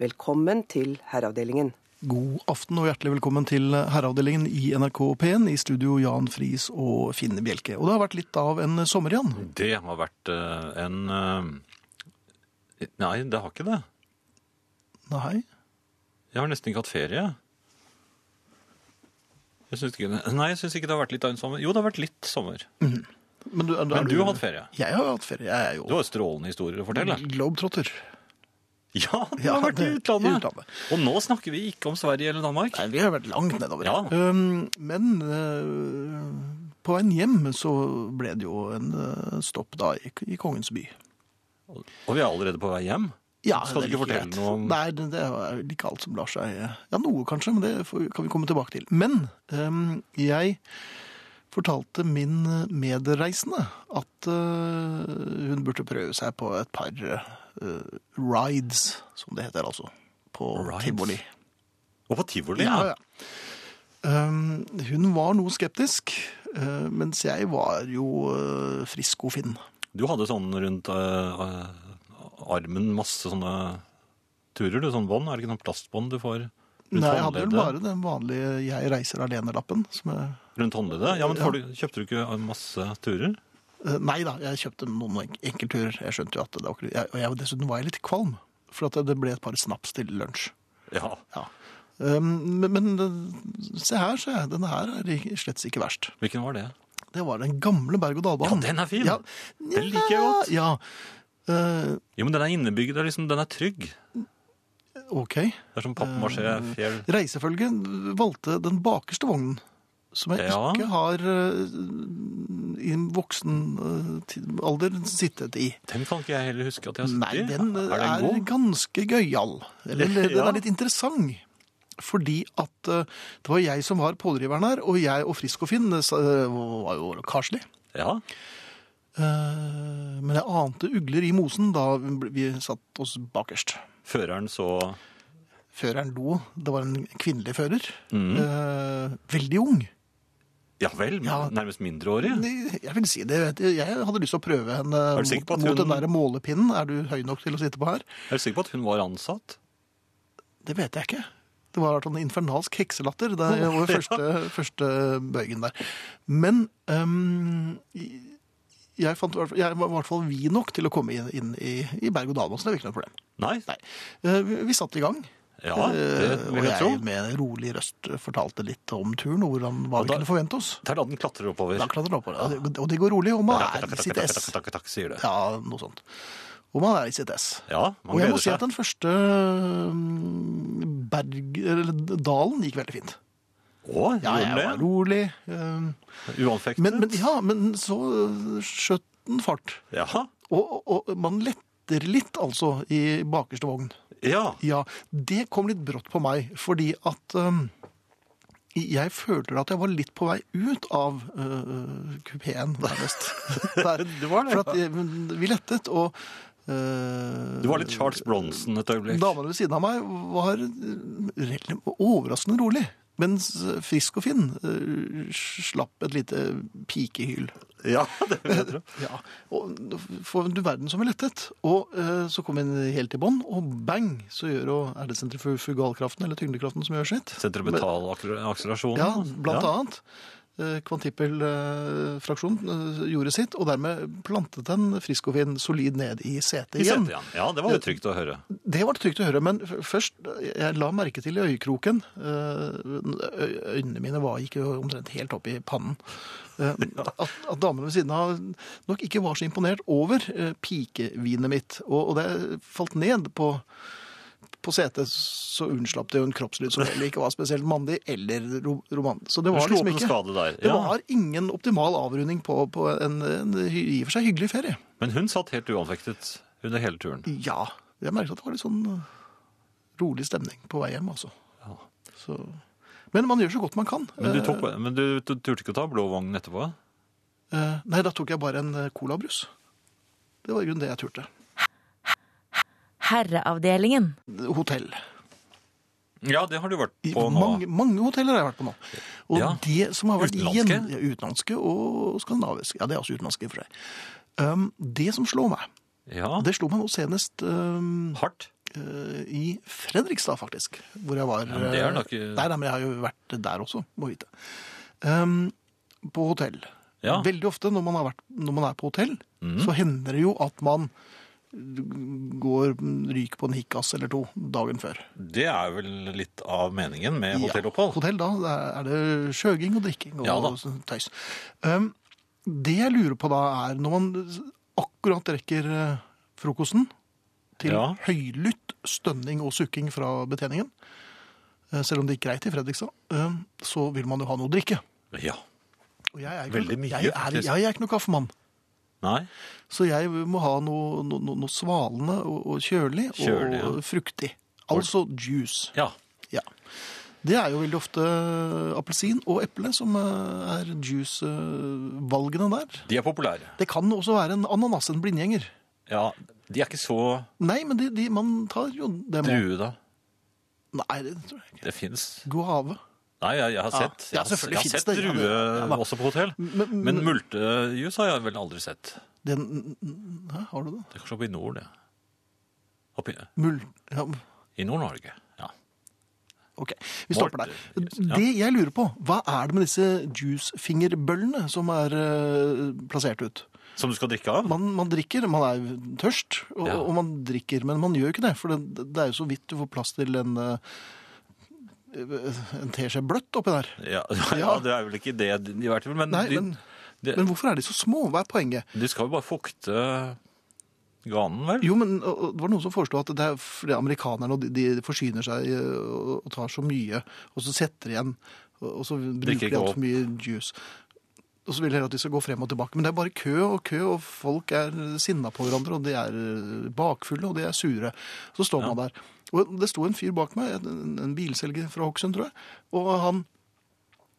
Velkommen til Herreavdelingen. God aften og hjertelig velkommen til herreavdelingen i NRK P1. I studio Jan Friis og Finne Bjelke. Og det har vært litt av en sommer, Jan. Det har vært eh, en eh, Nei, det har ikke det. Nei. Jeg har nesten ikke hatt ferie. Jeg syns ikke, nei, jeg syns ikke det har vært litt av en sommer. Jo, det har vært litt sommer. Men du, er Men du har hatt ferie. Jeg har hatt ferie. Jeg er jo Du har strålende historier å fortelle. globetrotter. Ja, du har vært i utlandet. utlandet. Og nå snakker vi ikke om Sverige eller Danmark. Nei, vi har vært langt nedover. Ja. Um, men uh, på veien hjem så ble det jo en uh, stopp da i, i Kongens by. Og vi er allerede på vei hjem. Ja, Skal du ikke fortelle noe om- Nei, det, det er ikke alt som lar seg Ja, noe kanskje, men det får, kan vi komme tilbake til. Men um, jeg fortalte min medreisende at uh, hun burde prøve seg på et par rides, som det heter altså, på Rides? tivoli. Og på tivoli. Ja, ja. Um, hun var noe skeptisk, uh, mens jeg var jo uh, frisk og fin. Du hadde sånn rundt uh, eh, armen masse sånne turer, du, sånn bånd. Er det ikke noen plastbånd du får rundt Nei, jeg hadde vel bare den vanlige 'jeg reiser alene'-lappen. Rundt håndleddet? Ja, men ja. du, kjøpte du ikke masse turer? Eh, Nei da, jeg kjøpte noen enk- enkeltturer. Jeg skjønte jo at det var ikke... Jeg, og jeg, dessuten var jeg litt kvalm, for at det ble et par snaps til lunsj. Ja. Ja. Um, men, men eh, se her, se. Denne her er slett ikke verst. Hvilken var det? Det var den gamle berg-og-dal-banen. Ja, den er fin. Ja, Den liker jeg godt. Ja. Uh, Jo, men den er innebygd, liksom, den er trygg. ok. Det er som pappmasjé-fjell. Reisefølget valgte den bakerste vognen, som jeg Ja. ikke har i voksen eh, alder sittet i. Den kan ikke jeg heller huske at jeg har sittet i. den er er, den god? ganske gøyal. Eller, den er litt interessant. Fordi at eh, det var jeg som var pådriveren her, og jeg og Frisk og Finn eh, var jo karslig. Ja, Eh, Men jeg ante ugler i mosen da vi satt oss bakerst. føreren så Føreren lo. Det var en kvinnelig fører. Mm. Eh, Veldig ung. Ja vel, Ja. nærmest mindreårig. Jeg vil si det. Jeg hadde lyst til å prøve henne på mot, hun- den der målepinnen. Er du høy nok til å sitte på her? Er du sikker på at hun var ansatt? Det vet jeg ikke. Det var en infernalsk hekselatter der, over første, første bøygen der. Men um, jeg, fant, jeg var i hvert fall vid nok til å komme inn, inn i, i berg-og-dal-banen, så det var ikke noe problem. Nei? Nei. Eh, Vi, vi satte i gang. Ja, det Eh, vil jeg og tro. jeg med en rolig røst fortalte litt om turen og hvordan, hva Og vi kunne forvente oss. Det er da den klatrer oppover. Da klatrer det oppover. Og det- Og det går rolig, og man er i sitt ess. takk, takk, sier det. Ja, noe sånt. Og man er i sitt ess. Ja, man Og jeg må si at den første berg, eller dalen gikk veldig fint. Å, Ja, jeg var rolig. øhm. Uanfektet? Men, men, ja, men så øh, skjøt den fart. Jaha. Og, og, og man letter litt, altså, i bakerste vogn. Ja. Ja, det kom litt brått på meg, fordi at um, jeg følte at jeg var litt på vei ut av uh, kupeen, nærmest. Der. det var det. For at jeg, vi lettet, og Du var litt Charles Bronson et øyeblikk. Damene ved siden av meg var overraskende rolig. Mens Frisk og Finn slapp et lite pikehyl. Ja, det vil jeg tro. Ja, og for du verden som er lettet. Og eh, så kom vi helt i bånn, og bang, så gjør og Er det sentrifugalkraften eller tyngdekraften som gjør sitt? Sentripetalakselerasjonen. Ja, blant annet. Eh, Kvantippelfraksjon eh, gjorde sitt, og dermed plantet den friskovin solid ned i setet I igjen. setet. Ja, det var jo trygt å høre. Det var det trygt å høre, men først, jeg la merke til i øyekroken, eh, øynene mine var ikke omtrent helt opp i pannen, eh, at, at damene ved siden av nok ikke var så imponert over eh, pikevinet mitt, og, og det falt ned på, på setet, så unnslapp det jo en kroppslyd som heller ikke var spesielt mandig eller romant. roman. Så det var liksom ikke... der. Det var ingen optimal avrunding på, på en, en i og for seg hyggelig ferie. Men hun satt helt uanfektet under hele turen. Ja, jeg merket at det var litt sånn uh, rolig stemning på vei hjem, altså. Ja. Så... Men man gjør så godt man kan. Men du, tok, men du turte ikke å ta blå vogn etterpå? Eh, nei, da tok jeg bare en eh, colabrus. Det var i grunnen det jeg turte. Herreavdelingen. Hotell. Ja, det har du vært på nå. mange, mange hoteller har jeg vært på nå. Og Ja. det som har vært Utenlandske? Gjen, ja, utenlandske og skandinaviske. Ja, det er også utenlandske for seg. Um, det som slår meg, Ja, det slo meg nå senest um, hardt. Uh, i Fredrikstad, faktisk. Hvor jeg var. Ja, men det er nok... eh, Nei, nei, men jeg har jo vært der også, må vite. Um, på hotell. Ja. Veldig ofte når man, har vært, når man er på hotell, mm. så hender det jo at man går ryker på en hikkas eller to dagen før. Det er vel litt av meningen med hotellopphold? Ja, hotell, da er det sjøging og drikking og Ja tøys. Um, det jeg lurer på da er, når man akkurat rekker eh, frokosten til Ja. høylytt stønning og sukking fra betjeningen, eh, selv om det gikk greit i Fredrikstad, eh, så vil man jo ha noe å drikke. Ja. Og jeg er ikke, Veldig mye, jeg er, jeg er ikke noe kaffemann. Nei? Så jeg må ha noe, noe, noe, svalende og, og kjølig, Kjølig, og ja. fruktig. Altså juice. Ja. Ja. Det er jo veldig ofte appelsin og eple som eh, er juice-valgene der. De er populære. Det kan også være en ananas, en blindgjenger. Ja, de er ikke så Nei, men de, de, man tar jo dem drue, da. Nei, det tror jeg ikke. Det fins. Guave. Nei, jeg, jeg har Ja. sett, Ja, jeg har, selvfølgelig jeg har finnes sett det. Ja, drue ja også på hotell. Men, Men multejus har jeg vel aldri sett. den, Hæ, har du det? Det er kanskje oppe i nord, det. Oppe i, Mul... Ja, i Nord-Norge. Ja. ok, vi stopper der. Ja. Det jeg lurer på, hva er det med disse juicefingerbøllene som er eh, plassert ut? Som du skal drikke av? Man, man drikker, man er tørst, og, Ja. og man drikker, men man gjør jo ikke det, for det, det er jo så vidt du får plass til en, eh, en teskje bløtt oppi der. Ja, ja, Ja. det er vel ikke det i hvert fall. Men, Nei, de, men, de, men hvorfor er de så små? Hva er poenget? de skal jo bare fukte ganen, vel? Jo, men og- det var noen som foreslo at det er fordi amerikanerne og de, de forsyner seg eh, og, og tar så mye, og så setter de igjen, og, og så bruker de altfor mye juice. Og så vil jeg at de skal gå frem og tilbake. Men det er bare kø og kø, og folk er sinna på hverandre, og de er eh, bakfulle, og de er sure. Så står man der. Og det sto en fyr bak meg, en, en bilselger fra Hokksund, tror jeg, og han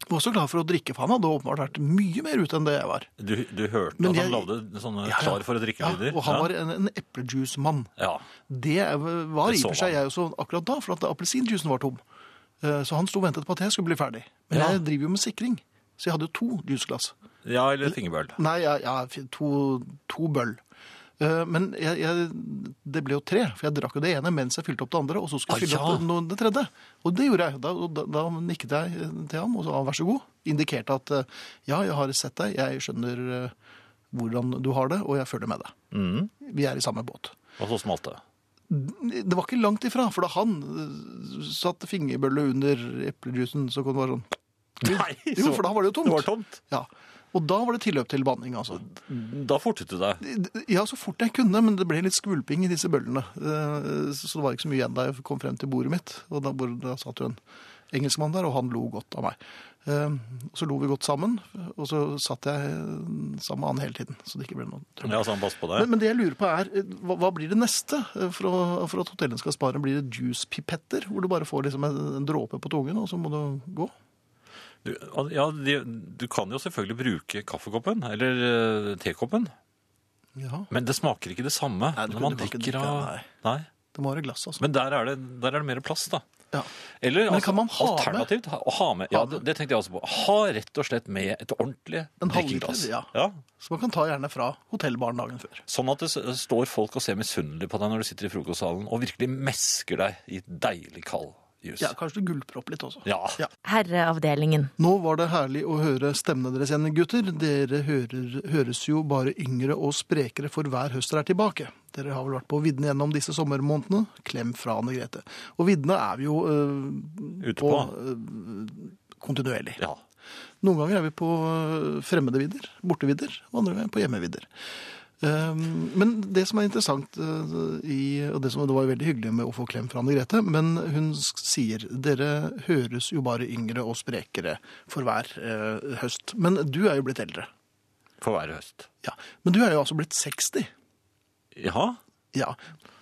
var så glad for å drikke, for han hadde åpenbart vært mye mer ute enn det jeg var. Du, du hørte Men at han jeg- lagde sånne Ja, ja. klar for å Ja, drikke-lyder? og han var en, en eplejuice-mann. ja. Det var Det i og for seg jeg også akkurat da, for at appelsinjuicen var tom. Eh, Så han sto og ventet på at jeg skulle bli ferdig. Men Ja. jeg driver jo med sikring, så jeg hadde jo to juiceglass. ja, eller fingerbøl. Nei, ja, ja to, to bøll. Eh, Men jeg, jeg, det ble jo tre, for jeg drakk jo det ene mens jeg fylte opp det andre, og så skulle jeg Ah, fylle opp det, det tredje. Og det gjorde jeg. Da, da, da nikket jeg til ham og sa vær så god. Indikerte at eh, ja, jeg har sett deg, jeg skjønner eh, hvordan du har det, og jeg følger med deg. Mm. Vi er i samme båt. Og så smalt det. Det var ikke langt ifra, for da han eh, satte fingerbølle under eplejuicen, så kom det være sånn Nei, Jo, for da var det jo tomt. Det var tomt. Ja. Og da var det tilløp til banning, altså. Da fortet du deg. Ja, så fort jeg kunne, men det ble litt skvulping i disse bøllene. Eh, Så det var ikke så mye igjen da jeg kom frem til bordet mitt. Og da, da satt jo en engelskmann der, og han lo godt av meg. Eh, Så lo vi godt sammen, og så satt jeg sammen med han hele tiden. Så det ikke ble noe trøbbel. Ja, så han på Men, deg. men det jeg lurer på er, eh, hva, hva blir det neste eh, for, å, for at hotellene skal spare? Blir det juice-pipetter, hvor du bare får liksom en, en dråpe på tungen, og så må du gå? Du, ja, de, du kan jo selvfølgelig bruke kaffekoppen, eller eh, tekoppen, Ja, men det smaker ikke det samme Nei, når man drikker av nei. Nei. det må være glass, altså. Men der er, det, der er det mer plass, da. Ja. Eller Men altså, kan man ha med? alternativt ha- å ha med Ja, med. det, det tenkte jeg også på. Ha rett og slett med et ordentlig drikkeglass. ja. Ja, Så man kan ta gjerne fra hotellbaren dagen før. Sånn at det står folk og ser misunnelig på deg når du sitter i frokostsalen og virkelig mesker deg i deilig kald jus. Ja, kanskje du gullpropp litt også. Ja. Ja. Herreavdelingen. Nå var det herlig å høre stemmene deres igjen, gutter. Dere hører, høres jo bare yngre og sprekere for hver høst dere er tilbake. Dere har vel vært på viddene gjennom disse sommermånedene. Klem fra Anne Grete. Og viddene er vi jo øh, Ute på. øh, kontinuerlig. ja. Noen ganger er vi på øh, fremmede vidder, bortevidder, og andre ganger på hjemmevidder. Um, men det som er interessant, i, og det som det var veldig hyggelig med å få klem fra Anne Grete, men hun sier dere høres jo bare yngre og sprekere for hver øh, høst. Men du er jo blitt eldre. For hver høst. Ja. Men du er jo altså blitt 60. Ja. Ja.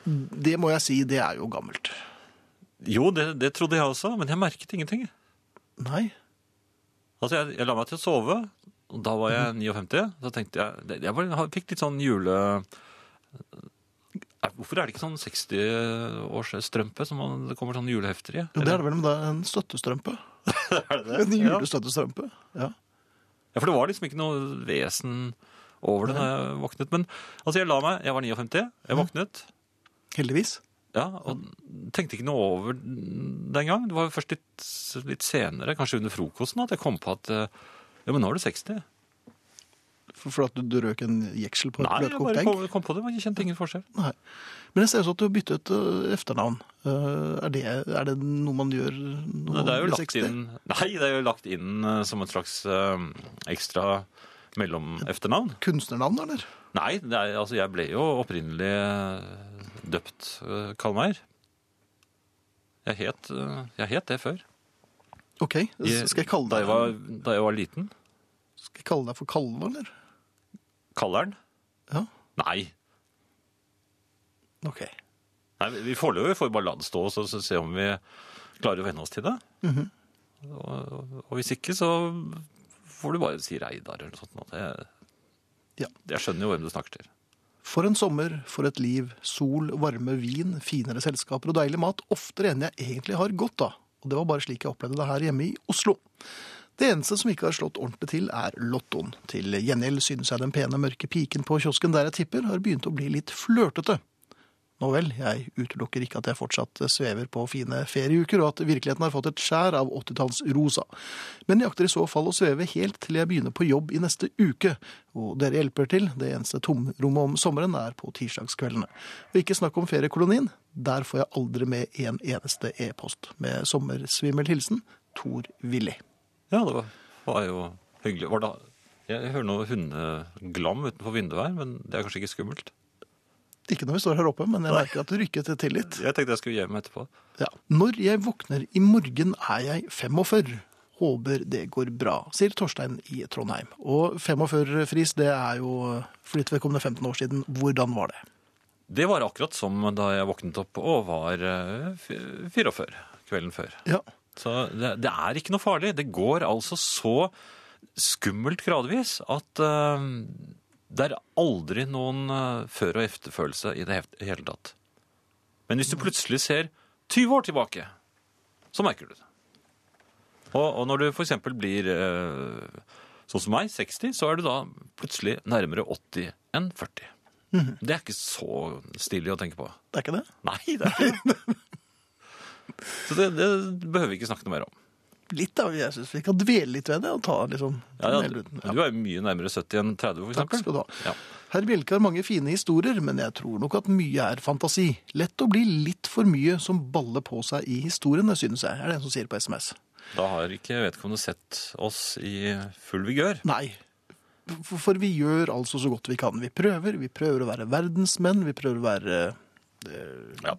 Det må jeg si, det er jo gammelt. Jo, det, det trodde jeg også, men jeg merket ingenting. Nei. Altså, jeg, jeg la meg til å sove, og da var jeg 59. Så tenkte jeg Jeg bare, fikk litt sånn jule... Eh, Hvorfor er det ikke sånn 60-årsstrømpe som man, det kommer sånn julehefter i? Jo, det er det vel men det er en støttestrømpe. er det det? En julestøttestrømpe. Ja. ja, for det var liksom ikke noe vesen over det da jeg våknet. Men altså, jeg la meg, jeg var 59, jeg våknet. Heldigvis. Ja, og tenkte ikke noe over den gang. Det var først litt, litt senere, kanskje under frokosten, at jeg kom på at eh, ja, men nå er du 60. For, for at du, du røk en jeksel på et Nei, jeg bløtkokt bare egg? kom, kom på det. Jeg kjente ingen forskjell. Nei. Men jeg ser også at du har byttet uh, efternavn. Uh, er, det, er det noe man gjør når Nei, det er jo man blir lagt 60? inn, nei, det er jo lagt inn eh, som et slags eh, ekstra mellomefternavn. Kunstnernavn, eller? Nei, det er, altså jeg ble jo opprinnelig eh, døpt uh, Kalmeier. Jeg het, eh, jeg het det før. Ok, skal jeg kalle da, jeg var, da jeg var liten. skal jeg kalle deg for Kalle, eller? Kalleren? Ja, Nei. ok. Nei, vi foreløpig får vi bare la det stå og så, så se om vi klarer å venne oss til det. Mhm. og, og hvis ikke, så får du bare si Reidar eller noe sånt. nå. Det, Ja. Jeg skjønner jo hvem du snakker til. For en sommer, for et liv, sol, varme, vin, finere selskaper og deilig mat, oftere enn jeg egentlig har godt av. Og det var bare slik jeg opplevde det her hjemme i Oslo. Det eneste som ikke har slått ordentlig til, er lottoen. Til gjengjeld synes jeg den pene, mørke piken på kiosken der jeg tipper, har begynt å bli litt flørtete. Nå vel, jeg utelukker ikke at jeg fortsatt svever på fine ferieuker, og at virkeligheten har fått et skjær av 80-tallsrosa. Men jeg akter i så fall å sveve helt til jeg begynner på jobb i neste uke. Og dere hjelper til, det eneste tomrommet om sommeren er på tirsdagskveldene. Og ikke snakk om feriekolonien, der får jeg aldri med en eneste e-post. Med sommersvimmel hilsen Tor Willy. Ja, det var, jo hyggelig. Var det, jeg hører noe hundeglam utenfor vinduet her, men det er kanskje ikke skummelt. Ikke når vi står her oppe, men jeg merker at du rykket til litt. Jeg tenkte jeg skulle hjem etterpå. Ja. Når jeg våkner i morgen er jeg 45. Håper det går bra, sier Torstein i Trondheim. Og 45 fris, det er jo for ditt vedkommende 15 år siden. Hvordan var det? Det var akkurat som da jeg våknet opp og var eh, fi- 44 kvelden før. Ja, Så det, det er ikke noe farlig. Det går altså så skummelt gradvis at eh, det er aldri noen eh, før- og efterfølelse i det hele tatt. Men hvis du plutselig ser 20 år tilbake, så merker du det. Og, og når du eksempel blir eh, sånn som meg, 60, så er du da plutselig nærmere 80 enn 40. Det er ikke så stilig å tenke på. det er ikke det? Nei, det er ikke det. Så det, det behøver vi ikke snakke noe mer om. Litt da, jeg synes vi kan dvele litt ved det og ta liksom Ja, ja, du, du er mye nærmere 70 enn 30, for Takk eksempel. skal du ha. Ja. Herr Bjelke har mange fine historier, men jeg tror nok at mye er fantasi. Lett å bli litt for mye som baller på seg i historiene, synes jeg, er det en som sier på SMS. Da har ikke vedkommende sett oss i full vigør. Nei, for, vi gjør altså så godt vi kan. Vi prøver, vi prøver å være verdensmenn, vi prøver å være Ja.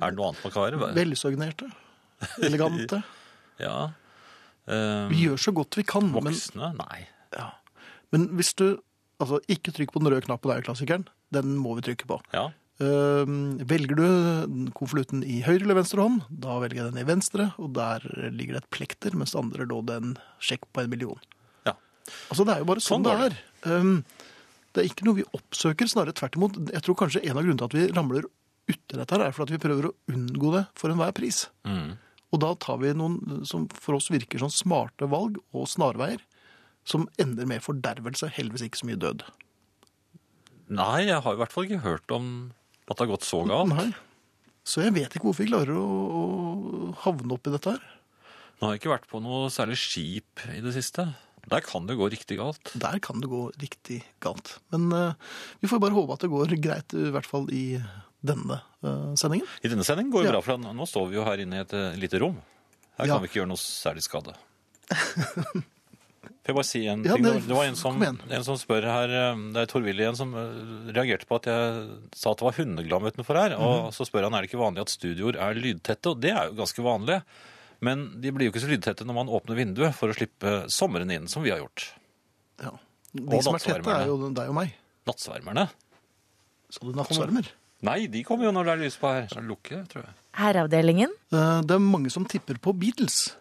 Er det noe annet man kan være? velsøgnerte, elegante. Ja. Um, Vi gjør så godt vi kan, men. Nei. ja. men hvis du Altså, ikke trykk på den røde knappen, det er jo klassikeren. Den må vi trykke på. Ja. Um, velger du konvolutten i høyre eller venstre hånd, da velger jeg den i venstre, og der ligger det et plekter, mens andre lå det en sjekk på en million. Ja. Altså, det er jo bare sånn, Sånn det er. Um, det er ikke noe vi oppsøker, snarere tvert imot. Jeg tror kanskje en av grunnene til at vi ramler uti dette her, er for at vi prøver å unngå det for enhver pris. Mm. Og da tar vi noen som for oss virker som smarte valg og snarveier, som ender med fordervelse, heldigvis ikke så mye død. Nei, jeg har i hvert fall ikke hørt om at det har gått så galt. Nei. Så jeg vet ikke hvorfor vi klarer å, å havne opp i dette her. Nå har jeg ikke vært på noe særlig skip i det siste. Der kan det gå riktig galt. Der kan det gå riktig galt. Men uh, vi får bare håpe at det går greit, i hvert fall i denne eh, sendingen. I denne sendingen går det Ja. bra, for nå står vi jo her inne i et eh, lite rom. Her Ja. kan vi ikke gjøre noe særlig skade. Får jeg bare si en Ja, ting? det- var en som, en som spør her eh, Det er Tor Willy igjen som reagerte på at jeg sa at det var hundeglam utenfor her. Og så spør han er det ikke vanlig at studioer er lydtette, og det er jo ganske vanlig. Men de blir jo ikke så lydtette når man åpner vinduet for å slippe sommeren inn, som vi har gjort. Ja. De Og som er tette, er jo deg og meg. Nattsvermerne? Så du nattsvermer? Nei, de kommer jo når det er lys på her. Så er det lukke, tror jeg. Herreavdelingen. Eh, Det er mange som tipper på Beatles.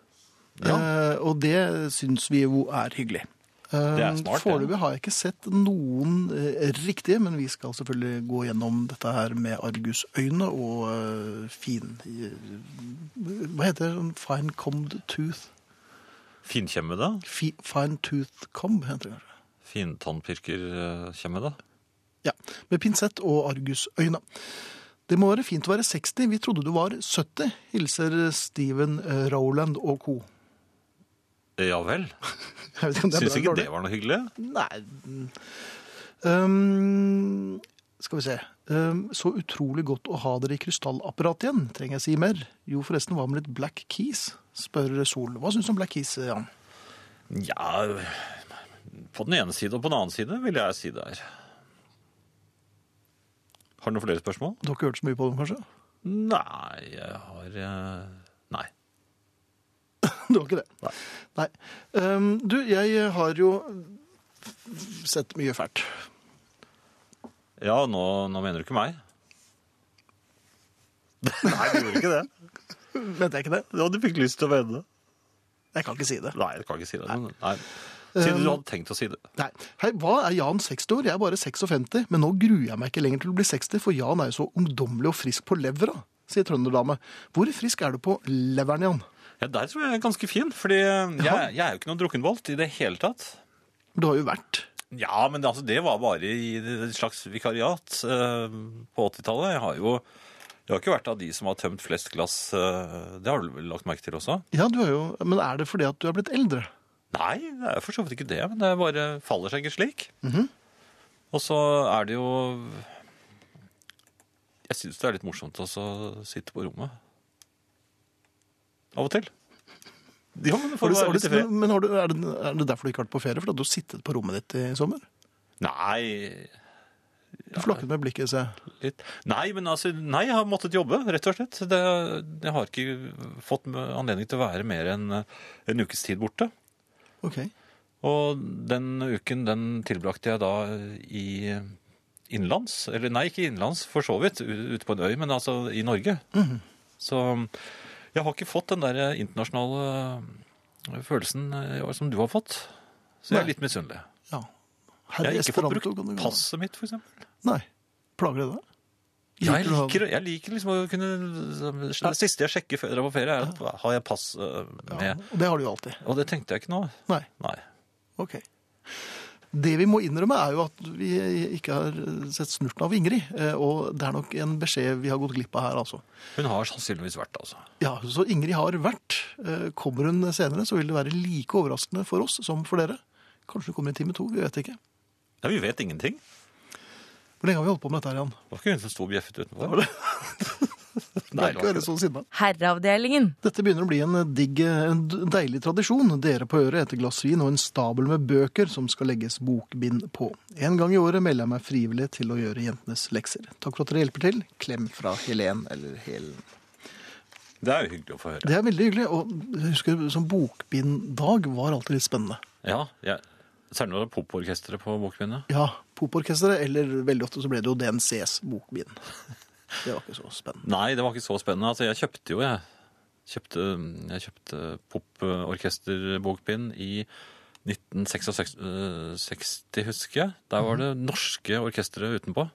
Ja. Eh, Og det syns vi jo er hyggelig. Eh, Det er smart. Foreløpig har jeg ikke sett noen eh, riktige, men vi skal selvfølgelig gå gjennom dette her med argusøyne og eh, fin Hva heter det? Fine combed tooth? Finkjemmede? Fi, fine tooth comb, heter det kanskje. Fintannpirkerkjemmede? Ja, med pinsett og argusøyne. Det må være fint å være 60. Vi trodde du var 70. Hilser Steven Roland Rowland og co. Ja vel. Syns ikke det var noe hyggelig? Nei um, Skal vi se. Um, så utrolig godt å ha dere i krystallapparatet igjen. Trenger jeg si mer? Jo, forresten, hva med litt Black Keys? spør Sol. Hva syns du om Black Keys, Jan? Ja På den ene side og på den annen side vil jeg si det er. Har du noen flere spørsmål? Du har ikke hørt så mye på dem, kanskje? Nei, jeg har eh, Nei. Du har ikke det? Nei. Nei. Um, du, jeg har jo sett mye fælt. Ja, nå, nå mener du ikke meg? Nei, du gjorde ikke det. Mente jeg ikke det? Ja, du fikk lyst til å mene det. Jeg kan ikke si det. Nei, jeg kan ikke si det. Nei. Nei. Siden du hadde tenkt å si det. Nei. Hei, hva er Jan 60 år? Jeg er bare 56, men nå gruer jeg meg ikke lenger til å bli 60, for Jan er jo så ungdommelig og frisk på levra, sier trønderdame. Hvor frisk er du på leveren, Jan? Ja, Der tror jeg jeg er ganske fin, fordi jeg, jeg er jo ikke noen drukkenbolt i det hele tatt. Du har jo vært. Ja, men altså, det var bare i et slags vikariat eh, på 80-tallet. Jeg har jo jeg har ikke vært av de som har tømt flest glass. eh, det har du vel lagt merke til også? Ja, du har jo, men er det fordi at du er blitt eldre? Nei, det er for så vidt ikke det. Men det bare faller seg ikke slik. Mhm. Og så er det jo Jeg syns det er litt morsomt også å sitte på rommet. Av og til. Ja, men Har du, har du, men du, er, det, er det derfor du ikke har vært på ferie? Fordi du har sittet på rommet ditt i sommer? Nei, Du flakket med blikket, se. litt. Nei, men altså, nei, jeg har måttet jobbe, rett og slett. Det, jeg har ikke fått anledning til å være mer enn eh, en ukes tid borte. Ok. Og den uken den tilbrakte jeg da i innenlands. Eller nei, ikke innenlands, for så vidt, ute på en øy, men altså i Norge. Så jeg har ikke fått den der internasjonale følelsen eh, som du har fått. Så jeg er litt misunnelig. Ja. Jeg har ikke fått brukt passet mitt, eksempel. Nei. Plager det deg? Ja, jeg Liker jeg liker liksom å kunne Det siste jeg sjekker før jeg drar på ferie, er at har jeg pass med. Ja, og det har du jo alltid. Og det tenkte jeg ikke nå. Nei. Nei. Ok. Det vi må innrømme er jo at vi ikke har sett snurten av Ingrid, eh, og det er nok en beskjed vi har gått glipp av her, altså. Hun har sannsynligvis vært, altså. Ja, så Ingrid har vært. Eh, Kommer hun senere, så vil det være like overraskende for oss som for dere. Kanskje hun kommer i time to, vi vet ikke. Ja, vi vet ingenting. Hvor lenge har vi holdt på med dette her, Jan? Det var ikke hun som sto og bjeffet utenfor. Var det? Nei, Nei, ikke så sinna. Herreavdelingen. Dette begynner å bli en digg, en deilig tradisjon. Dere på øret et glass vin og en stabel med bøker som skal legges bokbind på. En gang i året melder jeg meg frivillig til å gjøre jentenes lekser. Takk for at dere hjelper til. Klem fra Helen, eller Helen. Det er jo hyggelig å få høre. Det er veldig hyggelig, og jeg husker som bokbinddag var alltid litt spennende. Ja, ja. Særlig når det er poporkesteret på bokbindet. Ja, poporkesteret, eller veldig ofte så ble det jo DNCs bokbind. Det var ikke så spennende. Nei, det var ikke så spennende. Altså, jeg kjøpte jo, jeg. Kjøpte, jeg kjøpte poporkesterbokbind i 1966, husker jeg. Der var det norske orkestre utenpå.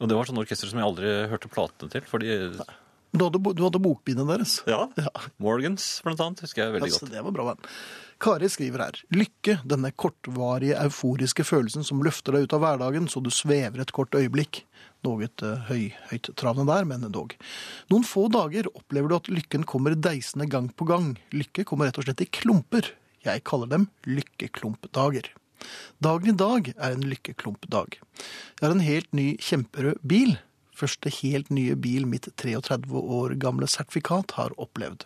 Og det var sånne orkestre som jeg aldri hørte platene til. Fordi Du hadde, du hadde bokbindet deres. Ja. Ja. Morgans, blant annet, husker jeg veldig Altså, godt. det var bra, venn. Kari skriver her. Lykke, denne kortvarige, euforiske følelsen som løfter deg ut av hverdagen så du svever et kort øyeblikk. Noe uh, høy, høyttravende der, men dog. Noen få dager opplever du at lykken kommer deisende gang på gang. Lykke kommer rett og slett i klumper. Jeg kaller dem lykkeklumpdager. Dagen i dag er en lykkeklumpdag. Jeg har en helt ny kjemperød bil. Første helt nye bil mitt 33 år gamle sertifikat har opplevd.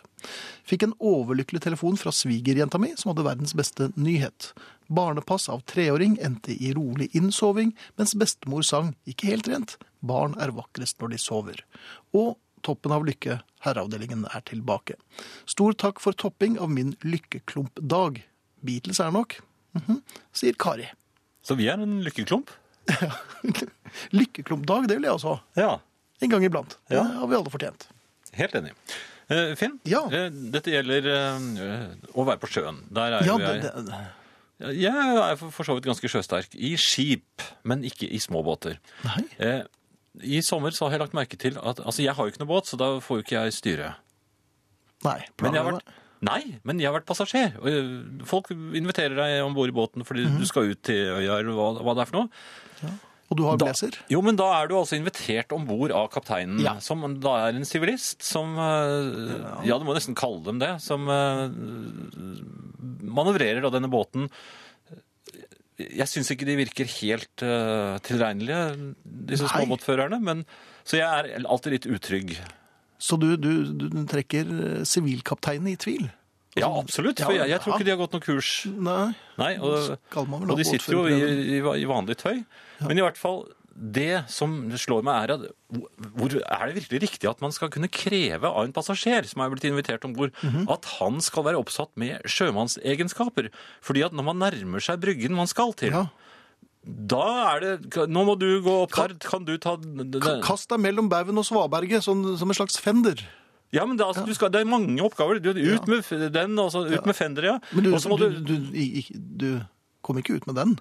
Fikk en overlykkelig telefon fra svigerjenta mi, som hadde verdens beste nyhet. Barnepass av treåring endte i rolig innsoving, mens bestemor sang ikke helt rent. Barn er vakrest når de sover. Og toppen av lykke, herreavdelingen er tilbake. Stor takk for topping av min lykkeklumpdag. Beatles er nok, mhm, sier Kari. Så vi er en lykkeklump. Lykkeklumpdag, det vil jeg også ha. Ja, En gang iblant. Det Ja. har vi alle fortjent. helt enig. Eh, Finn, Ja. eh, dette gjelder eh, å være på sjøen. Der er Ja, jo jeg... det, Jeg er for for så vidt ganske sjøsterk i skip, men ikke i små båter. nei. Eh, I sommer så har jeg lagt merke til at Altså, jeg har jo ikke noe båt, så da får jo ikke jeg styre. Nei, Men jeg har vært, nei, men jeg har vært passasjer. Og eh, folk inviterer deg om bord i båten fordi mm. du skal ut til øya eller hva, hva det er for noe. Og du har Da- blazer? Jo, men da er du altså invitert om bord av kapteinen, Ja. som da er en sivilist, som eh, Ja, du må nesten kalle dem det. Som eh, manøvrerer da denne båten. Jeg syns ikke de virker helt uh, tilregnelige, disse småbåtførerne. Men, så jeg er alltid litt utrygg. Så du, du, du trekker eh, sivilkapteinen i tvil? Ja, absolutt. For jeg, jeg tror ikke de har gått noe kurs. Nei. Nei, og, og de sitter jo i, i, i vanlig tøy. Men i hvert fall, det som slår meg er at hvor, er det virkelig riktig at man skal kunne kreve av en passasjer som er blitt invitert om bord, Mhm. at han skal være oppsatt med sjømannsegenskaper? Fordi at når man nærmer seg bryggen man skal til, Ja. Da er det Nå må du gå opp der, kan du ta Ka- Kast deg mellom baugen og svaberget som, som en slags fender. Ja, men det, er altså, du skal, det er mange oppgaver. Du, ut med f- den, og så ut med fender, ja. Men du, Og så må du, du, du, i- i- du kom ikke ut med den.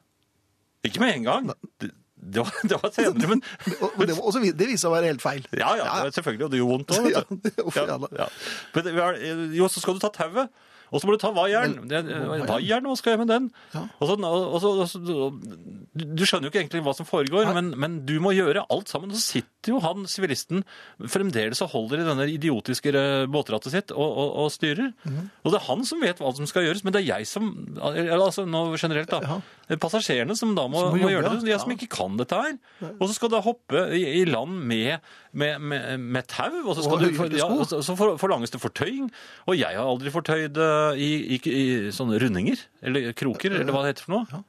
Ikke med en gang. Det, det, var, det var senere, men Og og det, var også, det viser seg å være helt feil. Ja, ja, selvfølgelig, og det gjorde vondt òg. Ja, uff, ja da. ja. Men det Jo, så skal du ta tauet. Og så må du ta vaieren. Vaieren, hva skal jeg med den? Ja. Og så, og så, og så, du, du skjønner jo ikke egentlig hva som foregår, men, men du må gjøre alt sammen. Så sitter jo han sivilisten fremdeles og holder i denne idiotiske båtrattet sitt og, og, styrer. Mhm. Og det er han som vet hva som skal gjøres, men det er jeg som eller Altså nå generelt, da. Ja. Er Passasjerene som da må, Som må må, gjøre det. De som ikke kan dette her. Og så skal du hoppe i, i land med, med, med, med tau, og så, Og du, ja, og så så for, forlanges det fortøying. Og jeg har aldri fortøyd eh, i, i, i sånne rundinger, eller kroker, eller hva det heter for noe. Ja.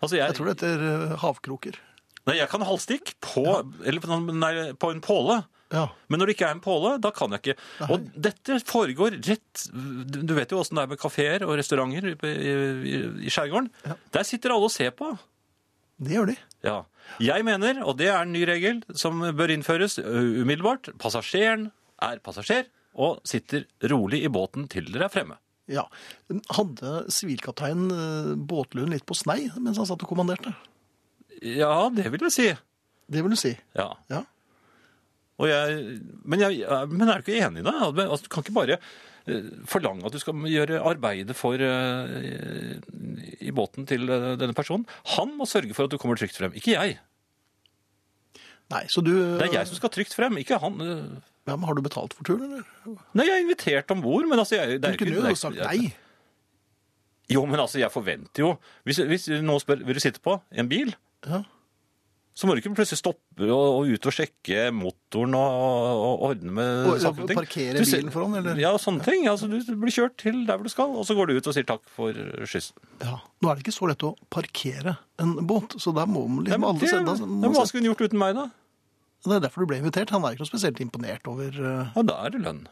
Altså jeg, Jeg tror det heter eh, havkroker. nei, jeg kan halvstikk på, eller nei, på en påle. Ja. Men når det ikke er en påle, da kan jeg ikke. Og dette foregår rett Du du vet jo åssen det er med kafeer og restauranter i, i, i skjærgården. Ja. Der sitter alle og ser på. Det gjør de. Ja. Jeg mener, og det er en ny regel som bør innføres umiddelbart, passasjeren er passasjer og sitter rolig i båten til dere er fremme. Ja. Hadde sivilkaptein Båtlund litt på snei mens han satt og kommanderte? Ja, det vil jeg si. Det vil du si. Ja. Ja. Jeg, men, jeg, men er du ikke enig i det? Altså, du kan ikke bare eh, forlange at du skal gjøre arbeidet for eh, i båten til eh, denne personen. Han må sørge for at du kommer trygt frem, ikke jeg. Nei, så du Det er jeg som skal trygt frem, ikke han. ja, men Har du betalt for turen, eller? Nei, jeg er invitert om bord, men altså jeg, det er Du kunne jo sagt nei. Jo, men altså, jeg forventer jo Hvis, hvis noen spør vil du sitte på en bil, Ja. Så må du ikke plutselig stoppe og, og ut og sjekke motoren og, og ordne med Og, saker og ting. parkere Du ser- bilen foran, eller? Ja, sånne ting. Altså, du blir kjørt til der hvor du skal, og så går du ut og sier takk for skyssen. Ja. Nå er det ikke så lett å parkere en båt, så der må man liksom alle sende men hva skulle hun gjort uten meg, da? Det er derfor du ble invitert. Han er ikke noe spesielt imponert over uh... Ja, da er det lønn.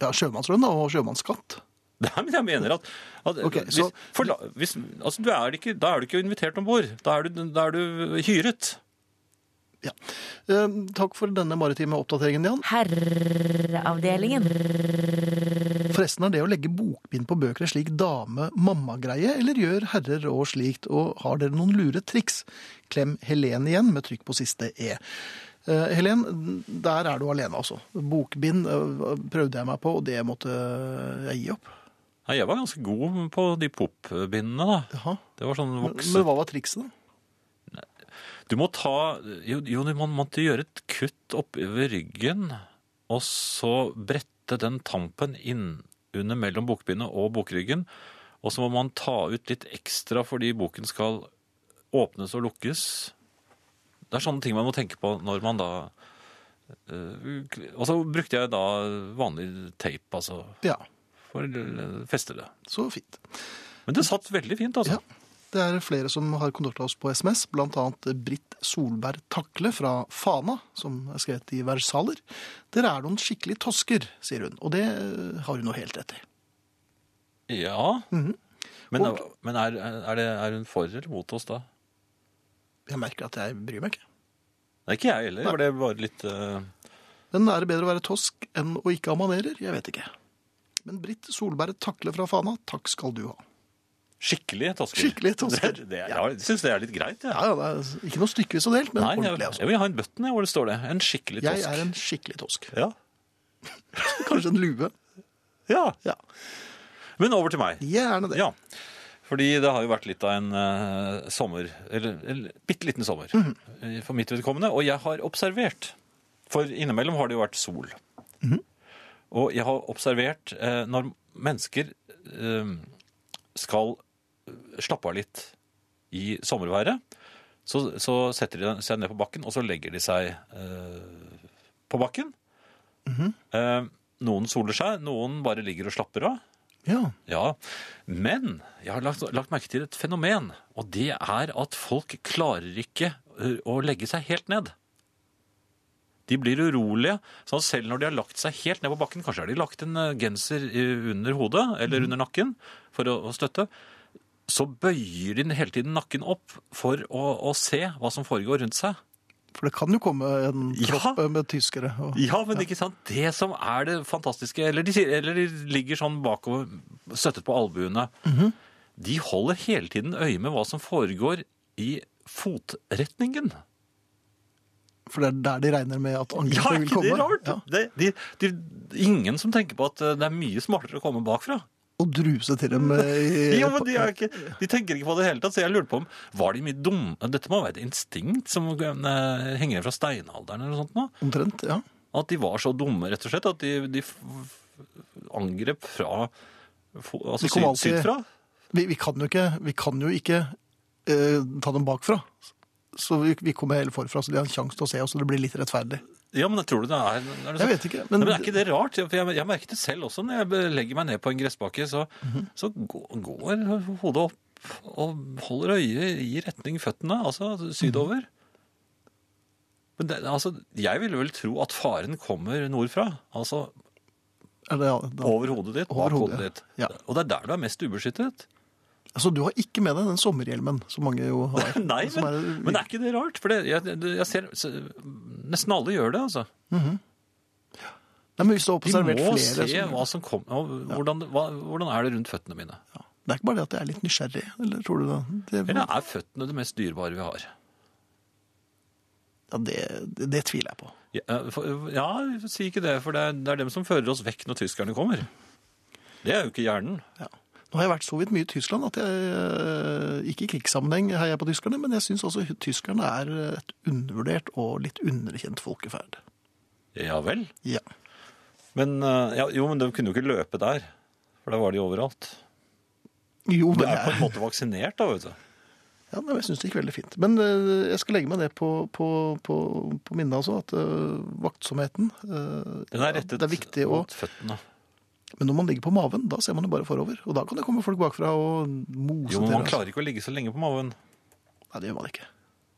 ja, sjømannslønn og sjømannsskatt. Nei, men jeg mener at, at okay, hvis, så- for, la- hvis, altså, du er ikke, Da er du ikke invitert om bord. Da, er du- da er du hyret. Ja. Eh, takk for denne maritime oppdateringen, Jan. Herreavdelingen. Forresten er det å legge bokbind på bøker en slik dame-mamma-greie, eller gjør herrer og slikt, og har dere noen lure triks? Klem Helen igjen, med trykk på siste E. Eh, Helen, der er du alene altså. Bokbind eh, prøvde jeg meg på, og det måtte jeg gi opp. Nei, jeg var ganske god på de pop-bindene, da. Jaha. Det var sånn Men, vokse... men hva var trikset da? Du må ta Jo, jo man måtte gjøre et kutt oppover ryggen, og så brette den tampen inn under mellom bokbindet og bokryggen. Og så må man ta ut litt ekstra fordi boken skal åpnes og lukkes. Det er sånne ting man må tenke på når man da eh, Og så brukte jeg da vanlig teip, altså, Ja, for å feste det. så fint. Men det satt veldig fint, altså. Ja. Det er flere som har kontaktet oss på SMS, annet Britt Solberg Takle fra Fana, som er skrevet i versaler. Dere er noen skikkelig tosker, sier hun, og det eh, har hun jo helt rett i. Ja. Mhm. Men, Og- men er, er, det, er hun for eller mot oss da? Jeg merker at jeg bryr meg ikke. Nei, ikke jeg heller. Var det bare litt uh... Men er det bedre å være tosk enn å ikke ha manerer? Jeg vet ikke. Men Britt Solberg takler fra Fana, takk skal du ha. skikkelig tosker? Skikkelig tosker. Det, det, ja, jeg syns det er litt greit, ja. Ja, ja, det er ikke noe stykkevis og delt, men Nei, jeg, Altså. jeg vil ha en button hvor det står det. En skikkelig tosk. Jeg er en skikkelig tosk. Ja. Kanskje en lue. ja. Ja, Men over til meg. gjerne det. Ja. Fordi det har jo vært litt av en uh, sommer, eller, eller bitte liten sommer, eh, for mitt vedkommende. Og jeg har observert, for innimellom har det jo vært sol. Og jeg har observert eh, når mennesker eh, skal slappe av litt i sommerværet, så, så setter de seg ned på bakken, og så legger de seg eh, på bakken. eh, noen soler seg, noen bare ligger og slapper av. Ja. Ja, men jeg har lagt, lagt merke til et fenomen, og det er at folk klarer ikke å legge seg helt ned. De blir urolige, så selv når de har lagt seg helt ned på bakken, kanskje har de lagt en genser under hodet eller under nakken for å, støtte, så bøyer de hele tiden nakken opp for å, å se hva som foregår rundt seg. For det kan jo komme en Ja. med tyskere. Og... Ja, men ikke sant? Det som er det fantastiske Eller de, eller de ligger sånn bakover, støttet på albuene. De holder hele tiden øye med hva som foregår i fotretningen. For det er der de regner med at Ja, angrepet komme. vil ikke komme. det rart? Ja. Det, de, de, ingen som tenker på at eh, det er mye smartere å komme bakfra. Og druse til dem eh, i Ja, men de, er ikke, de tenker ikke på det hele tatt, så jeg lurte på om Var de mye dumme Dette må være et instinkt som eh, henger fra steinalderen eller noe sånt nå. Omtrent, ja. At de var så dumme, rett og slett, at de, de angrep fra altså syd, alltid- sydfra. Vi, vi, kan jo ikke, vi kan jo ikke uh, ta dem bakfra. Så vi, vi kommer helt forfra, så de har en sjanse til å se oss, og det blir litt rettferdig. Ja, men jeg tror du det er, det Jeg vet ikke, Nei, men, Men er ikke det rart? For jeg, jeg merket det selv også når jeg legger meg ned på en gressbakke, så, Mhm. så går, hodet opp og holder øyet i retning føttene, altså sydover. Men det, altså, jeg ville vel tro at faren kommer nordfra, altså er ja, da, over hodet ditt, Over bak hodet, hodet ditt. ja. Og det er der du er mest ubeskyttet. Altså, du har ikke med deg den sommerhjelmen som mange jo har. Nei, men, er- men er ikke det rart? For det, jeg, jeg ser Nesten alle gjør det, altså. Nei, men hvis du har De må flere se som, hva som kommer, hvordan, hva, hvordan er det rundt føttene mine. ja. Det er ikke bare det at jeg er litt nysgjerrig, eller tror du det? det Eller er føttene det mest dyrebare vi har? ja, det, det, det tviler jeg på. Ja, for- ja, si ikke det, for det er, det er dem som fører oss vekk når tyskerne kommer. Det er jo ikke hjernen. Ja. Nå har jeg vært så vidt mye i Tyskland at jeg eh, ikke i krigssammenheng heier på tyskerne, men jeg syns også tyskerne er et undervurdert og litt underkjent folkeferd. Ja vel. Ja. Men, eh, ja, jo, men de kunne jo ikke løpe der, for da var de overalt. Jo, Du De er på en måte vaksinert da, vet du. ja, men jeg syns det gikk veldig fint. Men eh, jeg skal legge meg det på, på, på, på minnet, altså, at vaktsomheten Den er rettet Det er viktig å mot føttene. Men når man ligger på maven, da ser man jo bare forover. Og da kan det komme folk bakfra og mose til. Jo, men man klarer ikke å ligge så lenge på maven. Nei, det gjør man ikke.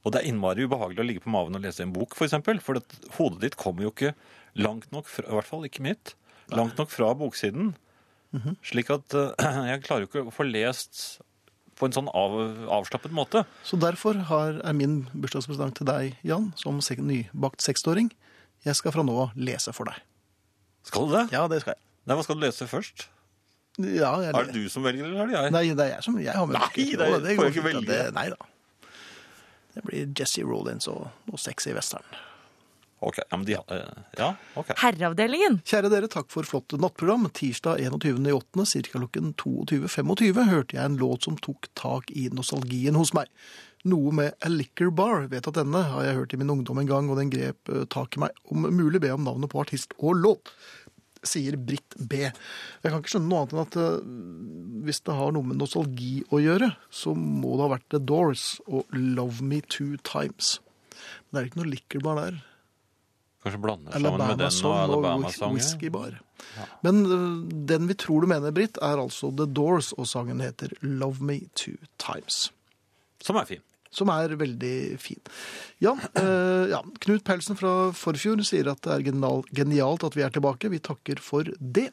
Og det er innmari ubehagelig å ligge på maven og lese en bok, for eksempel. For det, hodet ditt kommer jo ikke langt nok, fra, i hvert fall ikke mitt, langt nok fra boksiden. Mhm. Slik at uh, jeg klarer jo ikke å få lest på en sånn av, avslappet måte. Så derfor har, er min bursdagspresang til deg, Jan, som nybakt seksåring. Jeg skal fra nå av lese for deg. Skal du det? Ja, det skal jeg. Nei, hva skal du lese først? Ja, jeg Er det du som velger, eller er det jeg? Nei, det er jeg som jeg har med Nei, det er- Å, får jeg ikke velge. Det, nei da. Det blir Jesse Rollins og, noe sexy western. Ok, ja, men de, eh, ja, ok. Herreavdelingen. Kjære dere, takk for flott nattprogram. Tirsdag 21.8. ca. klokken 22.25 hørte jeg en låt som tok tak i nostalgien hos meg. Noe med A Liquor Bar. Vet at denne har jeg hørt i min ungdom en gang, og den grep eh, tak i meg. Om mulig be om navnet på artist og låt. Sier Britt B. Jeg kan ikke skjønne noe annet enn at eh, hvis det har noe med nostalgi å gjøre, så må det ha vært The Doors og Love Me Two Times. Men det er ikke noe liquor der. Kanskje blander sammen med den og Song Alabama-sangen. Whisky Bar. Men øh, den vi tror du mener, Britt, er altså The Doors, og sangen heter Love Me Two Times. Som er fin. Som er veldig fin. Ja, eh, ja. Knut Pelsen fra Forfjord sier at det er genial, genialt at vi er tilbake. Vi takker for det.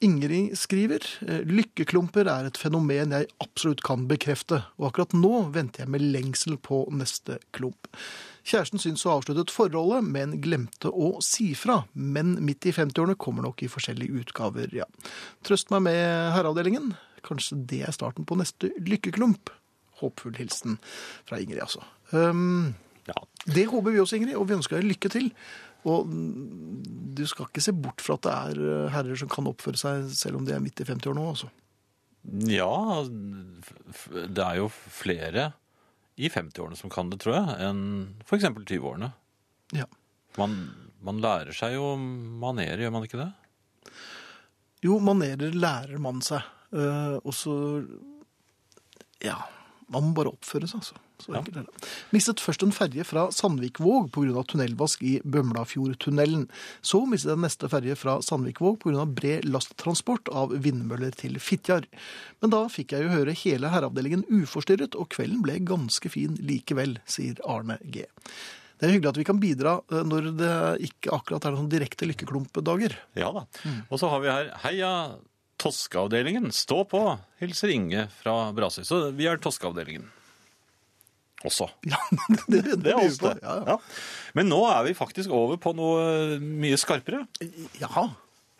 Ingrid skriver «Eh, lykkeklumper er et fenomen jeg absolutt kan bekrefte, og akkurat nå venter jeg med lengsel på neste klump. Kjæresten syns å ha avsluttet forholdet, men glemte å si fra. Men midt i 50-årene kommer nok i forskjellige utgaver, ja. Trøst meg med herreavdelingen. Kanskje det er starten på neste lykkeklump. Håpfull hilsen fra Ingrid, altså. Um, Ja. det håper vi også, Ingrid, og vi ønsker deg lykke til. Og du skal ikke se bort fra at det er eh, herrer som kan oppføre seg selv om de er midt i 50 år nå, altså. Ja, det er jo flere i 50-årene som kan det, tror jeg, enn f.eks. 20-årene. Ja. Man, man lærer seg jo manerer, gjør man ikke det? Jo, manerer lærer man seg. Uh, og så Ja, man må bare oppføre seg, altså. Så enkelt er det. Mistet først en ferje fra Sandvikvåg pga. tunnelvask i Bømlafjordtunnelen. Så mistet den neste ferje fra Sandvikvåg pga. bred lasttransport av vindmøller til Fitjar. Men da fikk jeg jo høre hele herreavdelingen uforstyrret, og kvelden ble ganske fin likevel, sier Arne G. Det er hyggelig at vi kan bidra eh, når det ikke akkurat er noen direkte lykkeklumpdager. Ja da. Og så har vi her Heia Toskeavdelingen, stå på! Hilser Inge fra Brasøy. Så vi er Toskeavdelingen. Også. Ja, det, det, Det er oss, det. Ja, ja. Men nå er vi faktisk over på noe mye skarpere. Ja.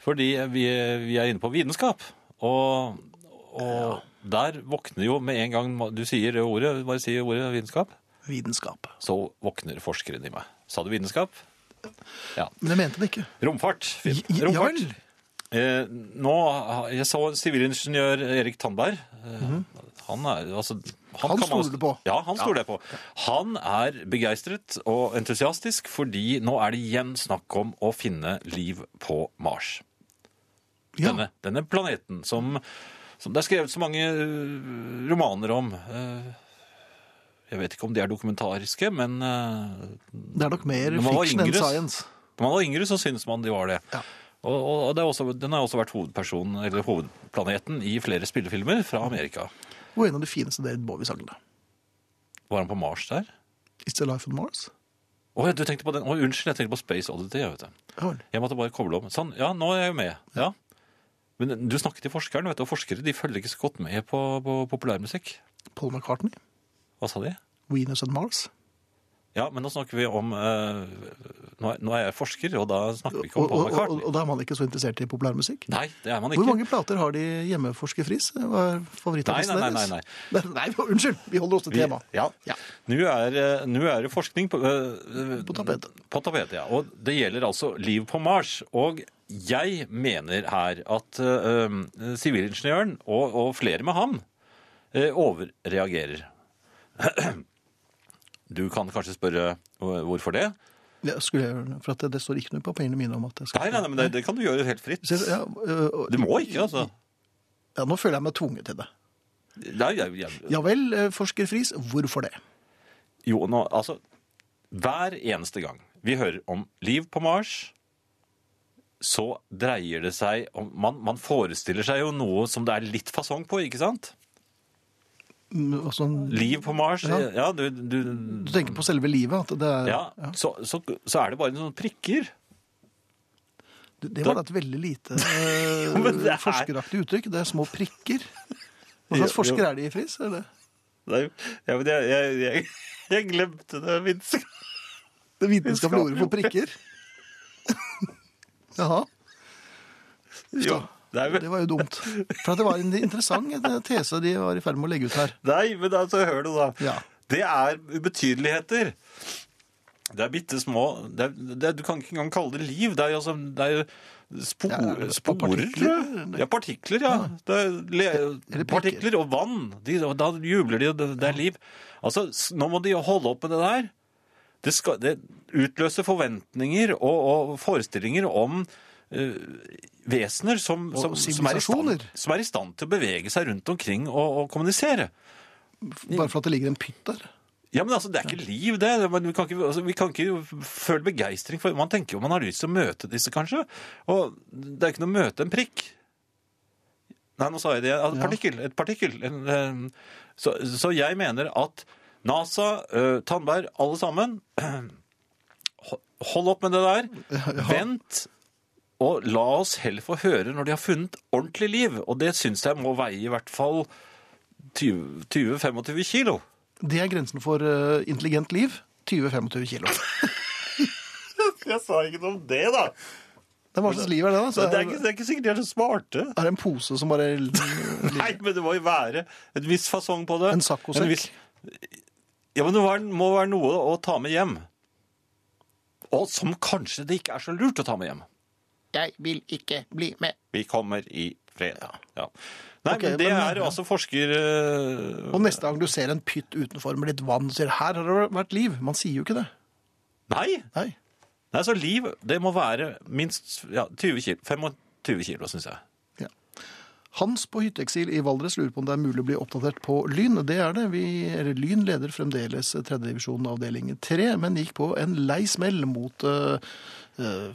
Fordi vi, vi er inne på vitenskap. Og, og der våkner jo med en gang du sier ordet, bare sier ordet vitenskap, Vitenskap. så våkner forskeren i meg. Sa du vitenskap? Ja. Men jeg mente det ikke. Romfart. Finn. Ja, ja Romfart. vel. Eh, nå, jeg så sivilingeniør Erik Tandberg. Eh, Han er altså han, Han stoler du på? Ja, han stoler jeg på. Han er begeistret og entusiastisk fordi nå er det igjen snakk om å finne liv på Mars. Ja. Denne, denne planeten som, som det er skrevet så mange øh, romaner om. Eh, Jeg vet ikke om de er dokumentariske, men Det er nok mer fiction enn science. Når man var yngre, så syntes man de var det. Ja. Og, og, og det er også, den har også vært hovedpersonen, eller hovedplaneten i flere spillefilmer fra Amerika. Og en av de fineste David Bowie-sangene. Var han på Mars der? Is the life on Mars? Å, du tenkte på den. Oh, unnskyld, jeg tenkte på Space Oddity. Jeg, vet det. Ja jeg måtte bare koble om. Sånn, ja, nå er jeg jo med. Ja. Men du snakket til forskeren, vet du, og forskere de følger ikke så godt med på, på populærmusikk. Paul McCartney. Hva sa de? Venus and Mars. Ja, men nå snakker vi om eh, nå, er, nå er jeg forsker, og da snakker vi ikke om Paul og, og, McCartney. og da er man ikke så interessert i populærmusikk. Nei, det er man ikke. Hvor mange plater har de hjemmeforskerfris? Hva er Nei, nei, nei, deres? Nei, nei, unnskyld! Vi holder oss til Vi- temaet. Ja. Ja. Nå er, eh, nå er det forskning på, eh, På tapetet. På tapetet, ja. Og det gjelder altså liv på Mars. Og jeg mener her at eh, sivilingeniøren, og, og flere med ham, eh, overreagerer. Du kan kanskje spørre eh, hvorfor det? Ja, skulle jeg gjøre det? For at det, det står ikke noe på papirene mine om at jeg skal Nei, nei, nei men det, det kan du gjøre helt fritt. Så, ja, øh, Du må ikke, altså. ja, nå føler jeg meg tvunget til det. Nei, jeg, jeg, Ja vel, øh, forsker Friis, hvorfor det? Jo, nå, altså Hver eneste gang vi hører om liv på Mars, så dreier det seg om man, man forestiller seg jo noe som det er litt fasong på, ikke sant? Mm, sånn- Liv på Mars, ja, Ja. du, du, Du tenker på selve livet? Er, ja, Så, så, så er det bare noen prikker. Det, det var da et veldig lite ja, er- forskeraktig uttrykk. Det er små prikker. Hva slags forsker jo. er de i Friis? Nei, ja, men jeg, jeg, jeg, jeg glemte det. Minst. det vitenskapelige ordet for prikker? Jaha. Jo, det er, Det var jo dumt. For det var en interessant tese de var i ferd med å legge ut her. Nei, men altså, hør du da. Ja. Det er ubetydeligheter. Det er bitte små det er, det Du kan ikke engang kalle det liv. Det er jo, altså, det er jo spor, Ja, er sporer. partikler? Ja, partikler, ja. Det er le, partikler og vann. De, da jubler de, og det, det er liv. Altså, nå må de holde opp med det der. Det, skal, det utløser forventninger og, og forestillinger om vesener som, som, som, er stand, som er i stand til å bevege seg rundt omkring og, og kommunisere. Bare for at det ligger en pytt der. Ja, men altså, Det er ikke liv, det. Men Vi kan ikke, altså, vi kan ikke føle begeistring. for Man tenker jo man har lyst til å møte disse, kanskje. Og det er ikke noe å møte en prikk. Nei, nå sa jeg det. Altså, Ja. partikkel, et partikkel. En, eh, så, så jeg mener at NASA, eh, Tandberg, alle sammen Hold opp med det der. Vent. Og la oss heller få høre når de har funnet ordentlig liv. Og det syns jeg må veie i hvert fall 20-25 kilo. Det er grensen for eh, intelligent liv. 20-25 kilo. Jeg sa ikke noe om det, da. Det er hva slags liv er det, da? Så Det er ikke, det er ikke sikkert de er så smarte. er det en pose som bare Nei, men det må jo være en viss fasong på det. En saccosekk? Viss- Ja, men det må være noe å ta med hjem. Og som kanskje det ikke er så lurt å ta med hjem. Jeg vil ikke bli med. Vi kommer i Fred. Ja. Nei, okay, men det men- er altså forsker... Uh, Og neste gang du ser en pytt utenfor med litt vann, sier 'her har det vært liv'. Man sier jo ikke det. Nei! Nei. Nei, så liv, det må være minst ja, 20 kilo. 25 kilo, syns jeg. Ja. Hans på hytteeksil i Valdres lurer på om det er mulig å bli oppdatert på Lyn. Det er det. Vi, eller Lyn leder fremdeles tredjedivisjon avdeling 3, men gikk på en lei smell mot uh,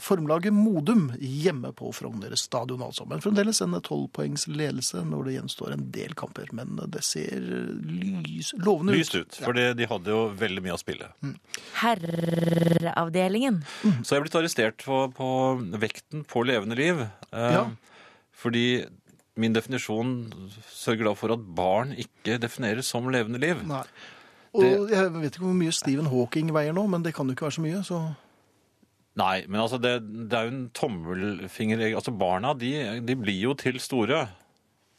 formlaget Modum hjemme på Frogner stadion, altså. Men fremdeles en tolvpoengs ledelse når det gjenstår en del kamper. Men det ser lys, lovende Lyst ut, for det- de hadde jo veldig mye å spille. Herreavdelingen. Så jeg er blitt arrestert på, på vekten på levende liv. Eh, Ja. Fordi min definisjon sørger da for at barn ikke defineres som levende liv. Nei. Og jeg vet ikke hvor mye Stephen Hawking veier nå, men det kan jo ikke være så mye. så... Nei, men altså det, det er jo en tommelfingerregel. Altså barna, de, de blir jo til store.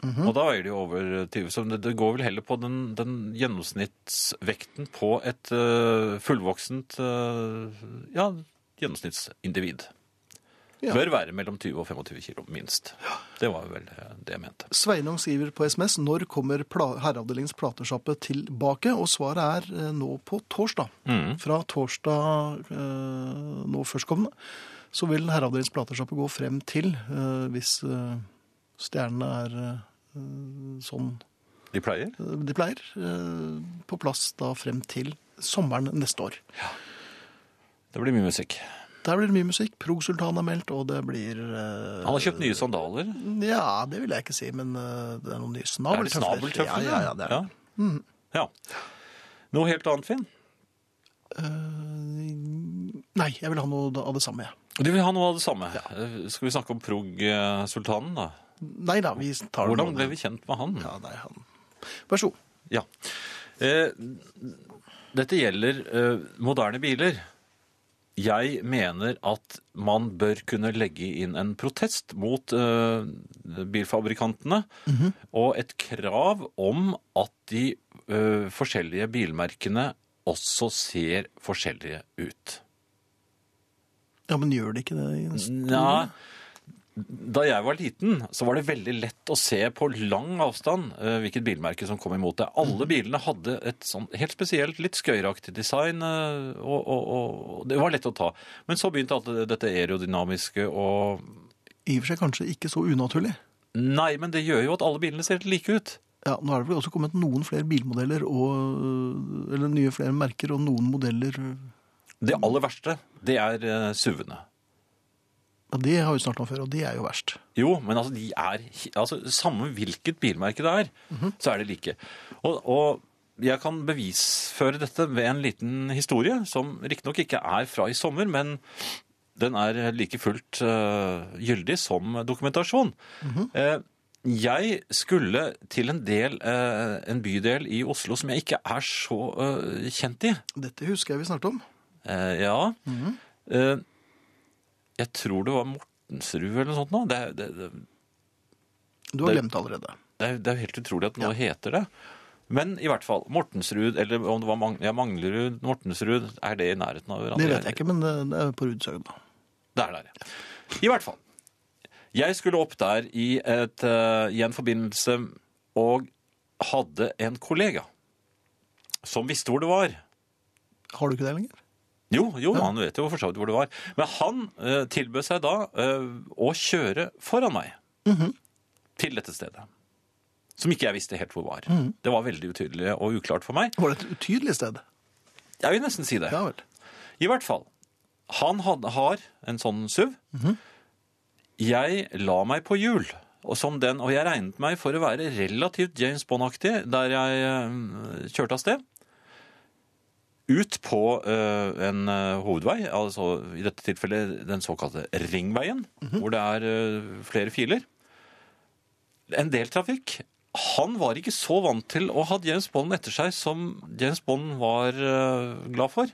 Og da veier de jo over 20. Så det, det går vel heller på den, den gjennomsnittsvekten på et uh, fullvoksent uh, ja, gjennomsnittsindivid. Ja. Bør være mellom 20 og 25 kilo, minst. Det var vel øh, det jeg mente. Sveinung skriver på SMS når kommer pla herreavdelingens platesjappe tilbake, og svaret er eh, nå på torsdag. Mm. Fra torsdag eh, nå førstkommende så vil herreavdelingens platesjappe gå frem til, eh, hvis eh, stjernene er eh, sånn De pleier. eh, de pleier, eh, på plass da frem til sommeren neste år. Det blir mye musikk. Der blir det mye musikk. Prog-sultan er meldt, og det blir eh, Han har kjøpt nye sandaler. Ja, det vil jeg ikke si, men eh, det er noen nye Er det snabeltøfler. snabeltøfler? Ja, ja, ja, det er Ja. Mm. ja. Noe helt annet, Finn? Uh, nei, jeg vil ha noe av det samme. jeg. Du vil ha noe av det samme. Ja. Skal vi snakke om prog-sultanen, da? Nei da, vi tar Hvordan ble vi kjent med han? Ja, nei, han... Vær så god. Ja. Eh, dette gjelder eh, moderne biler. Jeg mener at man bør kunne legge inn en protest mot uh, bilfabrikantene, og et krav om at de uh, forskjellige bilmerkene også ser forskjellige ut. Ja, men gjør det ikke det? i en st- Nja, da jeg var liten, så var det veldig lett å se på lang avstand eh, hvilket bilmerke som kom imot deg. Alle bilene hadde et sånn helt spesielt, litt skøyeraktig design, eh, og, og, og det var lett å ta. Men så begynte alt dette aerodynamiske og I og for seg kanskje ikke så unaturlig. Nei, men det gjør jo at alle bilene ser helt like ut. Ja, Nå er det vel også kommet noen flere bilmodeller, og, eller nye flere merker, og noen modeller Det aller verste, det er uh, SUV-ene. Ja, Det har vi snart om før, og det er jo verst. Jo, men altså, de er altså, Samme hvilket bilmerke det er, så er det like. Og, og jeg kan bevisføre dette ved en liten historie, som riktignok ikke er fra i sommer, men den er like fullt uh, gyldig som dokumentasjon. Eh, jeg skulle til en del, eh, en bydel i Oslo som jeg ikke er så uh, kjent i. Dette husker jeg vi snakket om. Eh, ja. Eh, jeg tror det var Mortensrud eller noe sånt nå. Det, det, det, Du har Det- glemt allerede. det, er, det er jo helt utrolig at noe heter det. Men i hvert fall, Mortensrud, eller om det var Mang ja, Manglerud, Mortensrud, er det i nærheten av hverandre? Det vet jeg ikke, men det er på Rudsøgn. da. Det er der, ja. I hvert fall. Jeg skulle opp der i, et, eh, i en forbindelse og hadde en kollega som visste hvor det var. Har du ikke det lenger? Jo, jo, han vet jo for så vidt hvor det var. Men han eh, tilbød seg da eh, å kjøre foran meg til dette stedet. Som ikke jeg visste helt hvor var. Det var veldig utydelig og uklart for meg. Var det et utydelig sted? Jeg vil nesten si det. Ja. I hvert fall. Han had, har en sånn SUV. Jeg la meg på hjul. Og, som den, og jeg regnet meg for å være relativt James Bond-aktig der jeg eh, kjørte av sted. Ut på eh, en eh, hovedvei, altså i dette tilfellet den såkalte ringveien, hvor det er eh, flere filer. En del trafikk. Han var ikke så vant til å ha James Bond etter seg som James Bond var glad for.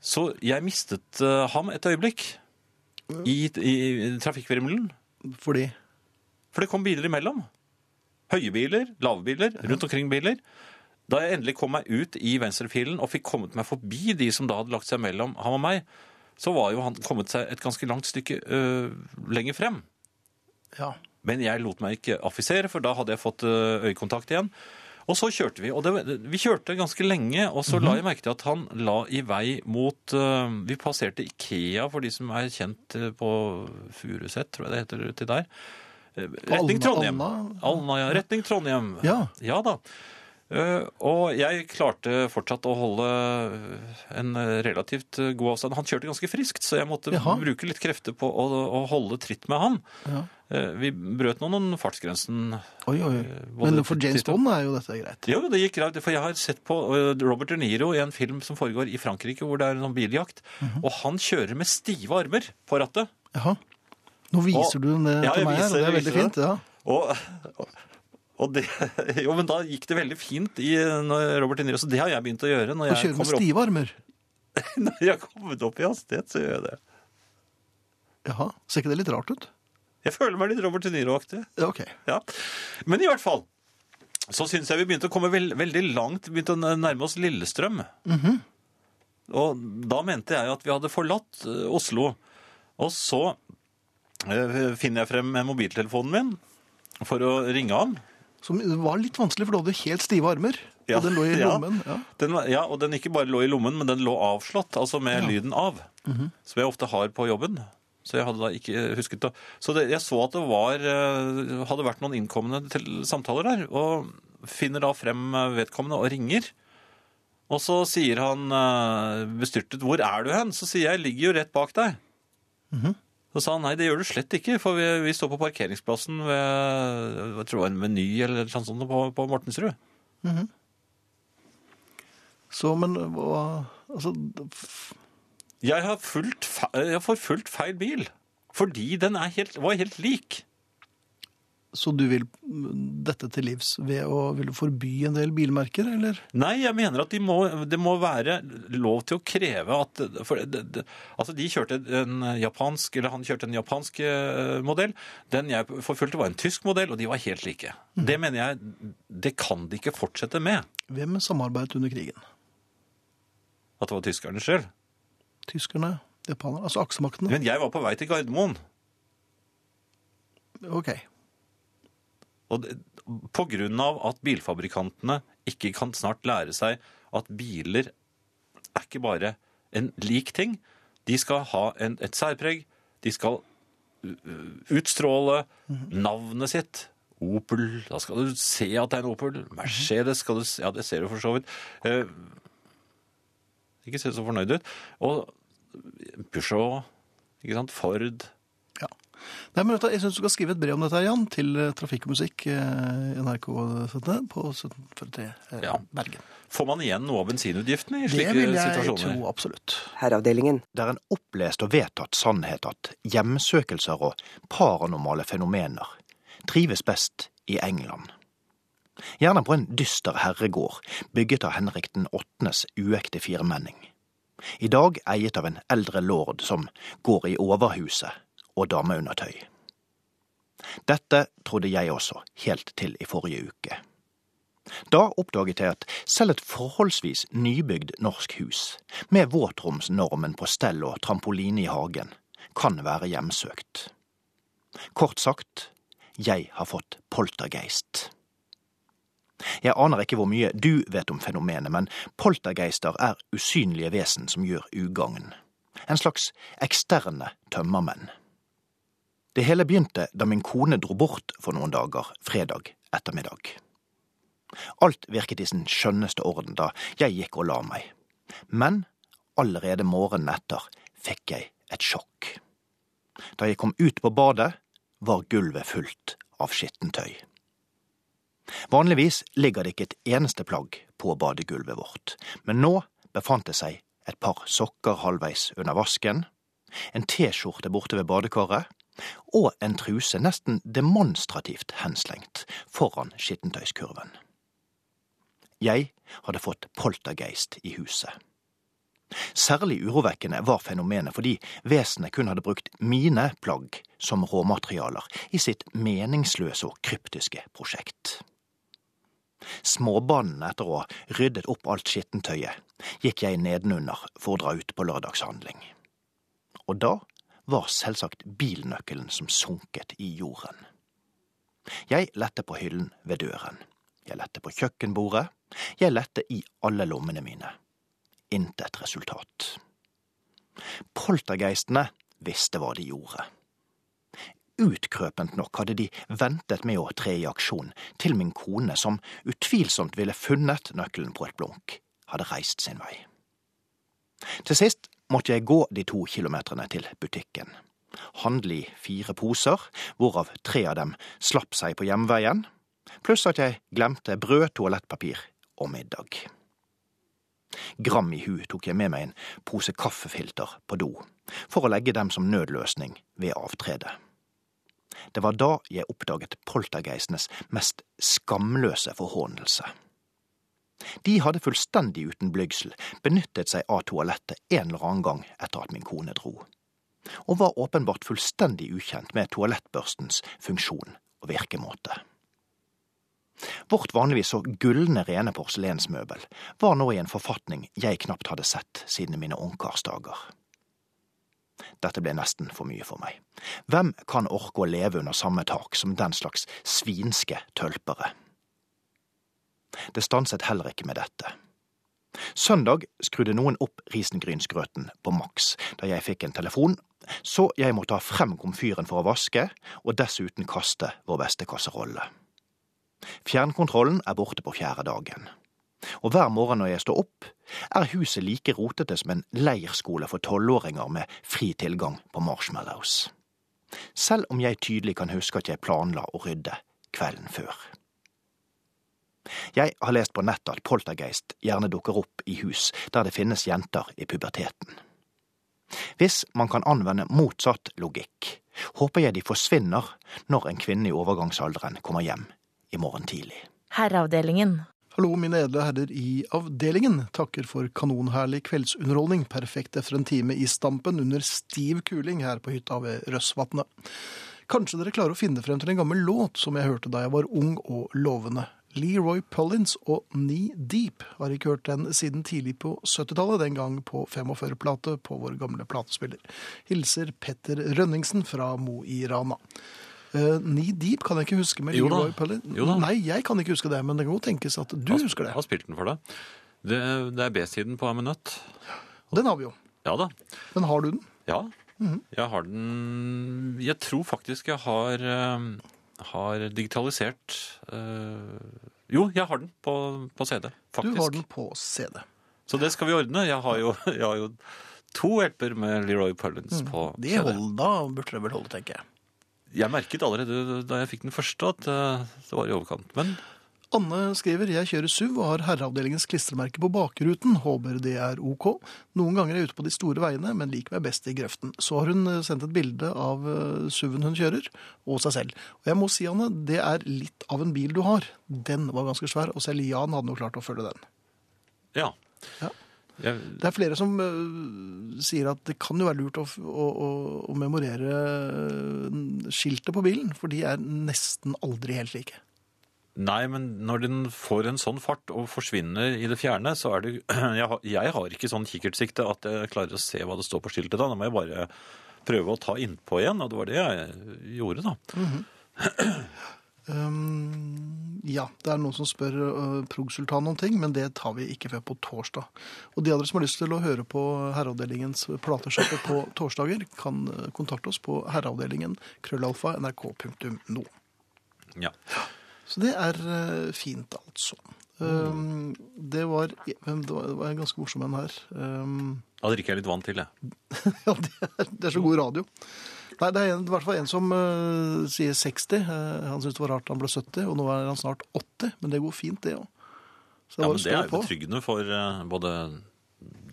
Så jeg mistet ham et øyeblikk i, i, i trafikkvirvelen. Fordi For det kom biler imellom. Høye biler, lave biler, rundt omkring biler. Da jeg endelig kom meg ut i venstrefilen og fikk kommet meg forbi de som da hadde lagt seg mellom ham og meg, så var jo han kommet seg et ganske langt stykke øh, lenger frem. Ja. Men jeg lot meg ikke affisere, for da hadde jeg fått eh, øyekontakt igjen. Og så kjørte vi. Og det, vi kjørte ganske lenge, og så la jeg merke til at han la i vei mot eh, Vi passerte Ikea, for de som er kjent eh, på Furuset, tror jeg det heter uti der. Retning Alna- Trondheim. Alna? Alna, ja. Retning Trondheim. Ja. Ja da. Eh, og jeg klarte fortsatt å holde en relativt god avstand. Han kjørte ganske friskt, så jeg måtte Jaha. bruke litt krefter på å, å holde tritt med han. Ja. Eh, Vi brøt nå noen fartsgrensen. Oi, oi. Men for James Bond er jo dette greit. Jo, det gikk greit, for jeg har sett på eh, Robert De Niro i en film som foregår i Frankrike, hvor det er noen biljakt. biljakt, -hmm. og han kjører med stive armer på rattet. Jaha. Nå viser Og- du den det Ja, til meg her, og det er veldig fint. ja. Og, og det, jo, men da gikk det veldig fint i Robert De Niro, så det har jeg begynt å gjøre. Når jeg og kjøre med stive armer. når jeg har kommet opp i hastighet, så gjør jeg det. Jaha, ser ikke det litt rart ut? Jeg føler meg litt Robert De Niro-aktig. Ja, okay. Ja. Men i hvert fall, så syns jeg vi begynte å komme veld, veldig langt, begynte å nærme oss Lillestrøm. Og da mente jeg at vi hadde forlatt eh, Oslo. Og så eh, finner jeg frem mobiltelefonen min for å ringe ham. Som var litt vanskelig, for du hadde helt stive armer. Ja, Og den lå i lommen. Ja. Den, ja, og den ikke bare lå i lommen, men den lå avslått, altså med lyden av. Som jeg ofte har på jobben. Så jeg hadde da ikke husket det. Så det, jeg så at det var, eh, hadde vært noen innkommende til samtaler der, og finner da frem vedkommende og ringer. Og så sier han eh, bestyrtet 'Hvor er du hen?' Så sier jeg ligger jo rett bak deg'. Så sa han nei, det gjør du slett ikke, for vi, vi står på parkeringsplassen ved jeg tror det var en Meny eller noe sånt på, på Mortensrud. Så, men hva Altså, Jeg har, fulgt, jeg har forfulgt feil bil. Fordi den er helt, var helt lik. Så du vil mm, dette til livs ved å vil du forby en del bilmerker, eller? Nei, jeg mener at de må, det må være lov til å kreve at for det, det, Altså, de kjørte en japansk Eller han kjørte en japansk eh, modell. Den jeg forfulgte, var en tysk modell, og de var helt like. Det mener jeg Det kan de ikke fortsette med. Hvem samarbeidet under krigen? At det var tyskerne selv? Tyskerne? Japanerne? Altså aksemaktene? Men jeg var på vei til Gardermoen. Ok. Og Pga. at bilfabrikantene ikke kan snart lære seg at biler er ikke bare en lik ting. De skal ha en, et særpreg. De skal uh, utstråle navnet sitt. Opel. Da skal du se at det er en Opel. Mercedes skal du se. Ja, det ser du for så vidt. Eh, ikke se så fornøyd ut. Og Peugeot, ikke sant? Ford. Nei, men Jeg syns du skal skrive et brev om dette, Jan, til eh, Trafikk og musikk, eh, NRK på 1743 eh, Ja. Bergen. Får man igjen noe av bensinutgiftene i slike situasjoner? Det vil jeg situasjoner? tro absolutt. Herreavdelingen. Det er en opplest og vedtatt sannhet at hjemsøkelser og paranormale fenomener trives best i England. Gjerne på en dyster herregård bygget av Henrik den åttendes uekte firmenning. I dag eiet av en eldre lord som går i overhuset og dameundertøy. Dette trodde jeg også, helt til i forrige uke. Da oppdaget jeg at selv et forholdsvis nybygd norsk hus, med våtromsnormen på stell og trampoline i hagen, kan være hjemsøkt. Kort sagt, jeg har fått poltergeist. Jeg aner ikke hvor mye du vet om fenomenet, men poltergeister er usynlige vesen som gjør ugagn. En slags eksterne tømmermenn. Det hele begynte da min kone dro bort for noen dager fredag ettermiddag. Alt virket i sin skjønneste orden da jeg gikk og la meg. Men allerede morgenen etter fikk jeg et sjokk. Da jeg kom ut på badet, var gulvet fullt av skittentøy. Vanligvis ligger det ikke et eneste plagg på badegulvet vårt, men nå befant det seg et par sokker halvveis under vasken, en T-skjorte borte ved badekaret og en truse nesten demonstrativt henslengt foran skittentøyskurven. Jeg hadde fått poltergeist i huset. Særlig urovekkende var fenomenet fordi vesenet kun hadde brukt mine plagg som råmaterialer i sitt meningsløse og kryptiske prosjekt. Småbanen etter å ha ryddet opp alt skittentøyet, gikk jeg nedenunder for å dra ut på lørdagshandling. Og da var selvsagt bilnøkkelen som sunket i jorden. Jeg lette på hyllen ved døren. Jeg lette på kjøkkenbordet. Jeg lette i alle lommene mine. Intet resultat. Poltergeistene visste hva de gjorde. Utkrøpent nok hadde de ventet med å tre i aksjon til min kone, som utvilsomt ville funnet nøkkelen på et blunk, hadde reist sin vei. Til sist måtte jeg gå de to kilometerne til butikken. Handle i fire poser, hvorav tre av dem slapp seg på hjemveien, pluss at jeg glemte brød, toalettpapir og middag. Gram i hu tok jeg med meg en pose kaffefilter på do, for å legge dem som nødløsning ved avtredet. Det var da jeg oppdaget poltergeistenes mest skamløse forhåndelse. De hadde fullstendig uten blygsel benyttet seg av toalettet en eller annen gang etter at min kone dro, og var åpenbart fullstendig ukjent med toalettbørstens funksjon og virkemåte. Vårt vanligvis så gullende rene porselensmøbel var nå i en forfatning jeg knapt hadde sett siden mine ungkarsdager. Dette ble nesten for mye for meg. Hvem kan orke å leve under samme tak som den slags svinske tølpere? Det stanset heller ikke med dette. Søndag skrudde noen opp risengrynsgrøten på maks da jeg fikk en telefon, så jeg måtte ha frem komfyren for å vaske og dessuten kaste vår beste kasserolle. Fjernkontrollen er borte på fjerde dagen. Og hver morgen når jeg står opp, er huset like rotete som en leirskole for tolvåringer med fri tilgang på marshmallows. Selv om jeg tydelig kan huske at jeg planla å rydde kvelden før. Jeg har lest på nettet at poltergeist gjerne dukker opp i hus der det finnes jenter i puberteten. Hvis man kan anvende motsatt logikk, håper jeg de forsvinner når en kvinne i overgangsalderen kommer hjem i morgen tidlig. Herreavdelingen. Hallo, mine edle herrer i avdelingen. Takker for kanonherlig kveldsunderholdning, perfekt etter en time i stampen under stiv kuling her på hytta ved Røssvatnet. Kanskje dere klarer å finne frem til en gammel låt som jeg hørte da jeg var ung og lovende. Leroy Pullins og Knee Deep har ikke hørt den siden tidlig på 70-tallet, den gang på 45-plate på vår gamle platespiller. Hilser Petter Rønningsen fra Mo i Rana. Uh, Knee Deep kan jeg ikke huske med Leroy Pullins. Nei, jeg kan ikke huske det, men det kan godt tenkes at du har, husker det. har spilt den for deg. Det, det er B-siden på Aminøtt. Den har vi jo. Ja da. Men har du den? Ja. Jeg har den Jeg tror faktisk jeg har, eh, har digitalisert eh, Jo, jeg har den på, på CD, faktisk. Du har den på CD. Så det skal vi ordne. Jeg har jo, jeg har jo to hjelper med Leroy Pullins på CD. CD. hold, da burde det vel holde, tenker jeg. Jeg merket allerede da jeg fikk den første at eh, det var i overkant. Men Anne skriver jeg kjører SUV og har herreavdelingens klistremerke på bakruten. Håper det er ok. Noen ganger er jeg ute på de store veiene, men liker meg best i grøften. Så har hun eh, sendt et bilde av eh, SUV-en hun kjører, og seg selv. Og jeg må si, Anne, det er litt av en bil du har. Den var ganske svær, og selv Jan hadde nok klart å følge den. ja. Ja. Jeg, Det er flere som uh, sier at det kan jo være lurt å, å, å, å memorere skiltet på bilen, for de er nesten aldri helt like. Nei, men når den får en sånn fart og forsvinner i det fjerne, så er det Jeg har, jeg har ikke sånn kikkertsikte at jeg klarer å se hva det står på skiltet da. Da må jeg bare prøve å ta innpå igjen, og det var det jeg gjorde, da. Um, ja, det er noen som spør uh, Prog-sultan om ting, men det tar vi ikke før på torsdag. Og de av dere som har lyst til å høre på Herreavdelingens platesjappe på torsdager, kan uh, kontakte oss på herreavdelingen krøllalfa nrk.no. Ja. Så det er uh, fint, altså. Um, det, var, det var det var en ganske morsom en her. Um, Da drikker jeg litt vann til, jeg. ja, det er, det er så god radio. Nei, det er en, i hvert fall en som uh, sier 60. Uh, han syntes det var rart han ble 70, og nå er han snart 80. Men det går fint, det òg. Ja, men det er jo betryggende for uh, både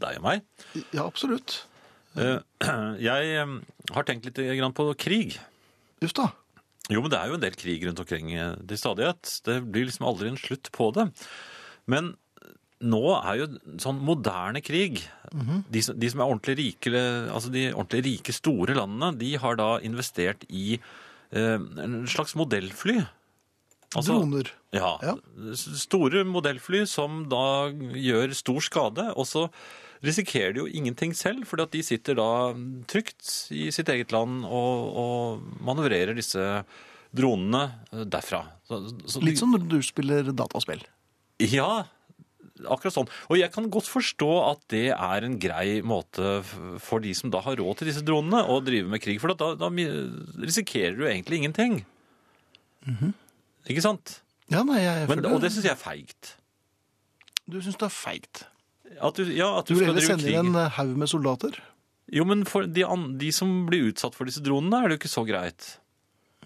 deg og meg. Ja, absolutt. Eh, Jeg eh, har tenkt litt på krig. Uff da. Jo, men det er jo en del krig rundt omkring eh, til stadighet. Det blir liksom aldri en slutt på det. Men nå er jo sånn moderne krig de, som, de som er ordentlig rike, altså de ordentlig rike store landene, de har da investert i eh, en slags modellfly. Altså- Droner. Ja, Ja. Store modellfly som da gjør stor skade, og så risikerer de jo ingenting selv, fordi at de sitter da trygt i sitt eget land og, og manøvrerer disse dronene eh, derfra. Så, så Litt som når du spiller dataspill. Ja, akkurat sånn. Og jeg kan godt forstå at det er en grei måte for de som da har råd til disse dronene, å drive med krig. For da, da risikerer du egentlig ingenting. Ikke sant? Ja, nei, jeg Men, føler og det syns jeg er feigt. Du syns det er feigt. At du, ja, at Du du, skal drive krig. inn en haug med soldater. Jo, men for de, de som blir utsatt for disse dronene, er det jo ikke så greit.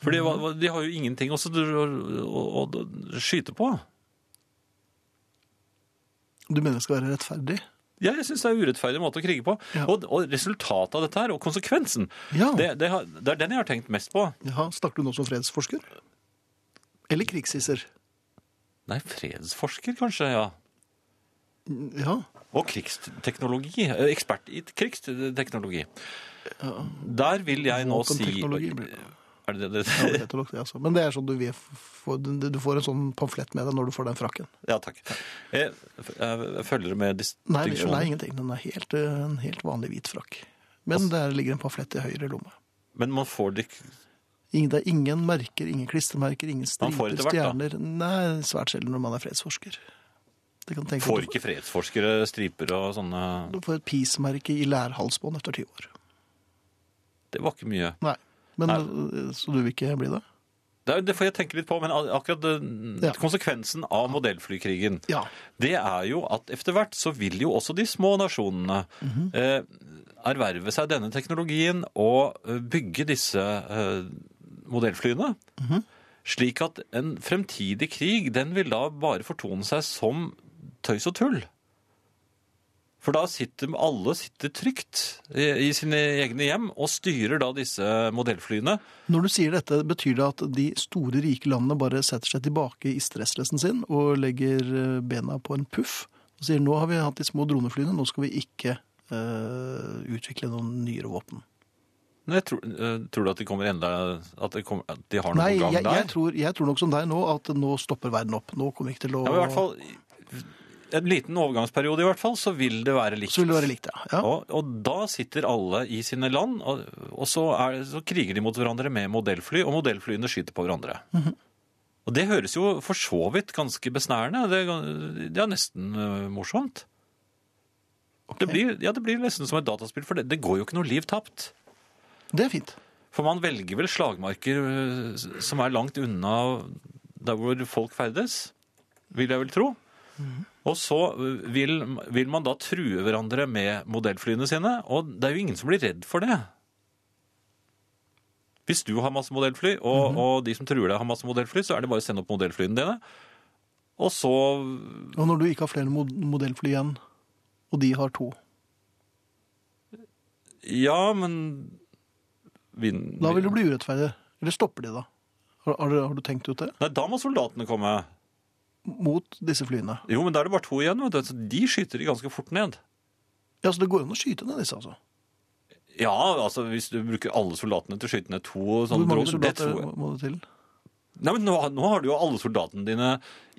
For de, de har jo ingenting å, å, å, skyte på. Du mener det skal være rettferdig? Ja, jeg syns det er en urettferdig måte å krige på. Ja. Og, og resultatet av dette her, og konsekvensen, Ja. det, det, har, det er den jeg har tenkt mest på. Jaha, Snakker du nå som fredsforsker? Eller krigshisser? Nei, fredsforsker kanskje, ja. Ja. Og krigsteknologi. eh, Ekspert i krigsteknologi. Der vil jeg nå si. Er det det? Ja, det nok det, altså. Men det er sånn du, du får en sånn pamflett med deg når du får den frakken. Ja, takk. Jeg, jeg følger det med Nei, distinksjoner. nei, ingenting. Den er helt, eh, en helt vanlig hvit frakk. Men der ligger en pamflett i høyre lomme. Men man får det det er ingen merker, ingen klistremerker, ingen striper, stjerner. Nei, svært sjelden når man er fredsforsker. Får ikke fredsforskere striper og sånne du får et peace-merke i lærhalsbånd etter ti år. Det var ikke mye. Nei. Men, Nei. eh, Så du vil ikke bli det? Det, er- det får jeg tenke litt på, men akkurat det, Ja. konsekvensen av modellflykrigen Ja. det er jo at etter hvert så vil jo også de små nasjonene Mhm. eh, erverve seg denne teknologien og eh, bygge disse eh, modellflyene. Mhm. Slik at en fremtidig krig, den vil da bare fortone seg som tøys og tull. For da sitter alle sitter trygt i, i sine egne hjem og styrer da disse modellflyene. Når du sier dette, betyr det at de store, rike landene bare setter seg tilbake i stresslessen sin og legger eh, bena på en puff og sier nå har vi hatt de små droneflyene, nå skal vi ikke øh, utvikle noen nyere våpen. Men jeg tror, eh, tror du at de kommer enda At, de, kommer, at de har noe Nei, gang jeg, der? jeg, tror, jeg tror nok som deg nå at nå stopper verden opp. Nå kommer ikke til å Ja, men i hvert fall En liten overgangsperiode i hvert fall, så vil det være likt. Så vil det være likt, ja. ja. Og, og da sitter alle i sine land, og, og så, er, så kriger de mot hverandre med modellfly, og modellflyene skyter på hverandre. Mhm. Og det høres jo for så vidt ganske besnærende. Det, det er nesten uh, morsomt. Det, blir, ja, det blir nesten som et dataspill, for det, det går jo ikke noe liv tapt. Det er fint. For man velger vel slagmarker øh, som er langt unna der hvor folk ferdes, vil jeg vel tro. Og så vil, vil man da true hverandre med modellflyene sine, og det er jo ingen som blir redd for det. Hvis du har masse modellfly, og, og de som truer deg har masse modellfly, så er det bare å sende opp modellflyene dine. Og så Og når du ikke har flere mod- modellfly igjen, og de har to, Ja, men vin, da vil det bli urettferdig. Eller stopper de da? Har, har, har du tenkt ut det? Nei, da må soldatene komme. Mot disse flyene. Jo, men da er det bare to igjen, vet du. Så de skyter de ganske fort ned. Ja, så det går an å skyte ned disse, altså. Ja, altså hvis du bruker alle soldatene til å skyte ned to Hvor sånne mange droner det soldater tror jeg. må det til? Nei, men nå, nå har du jo alle soldatene dine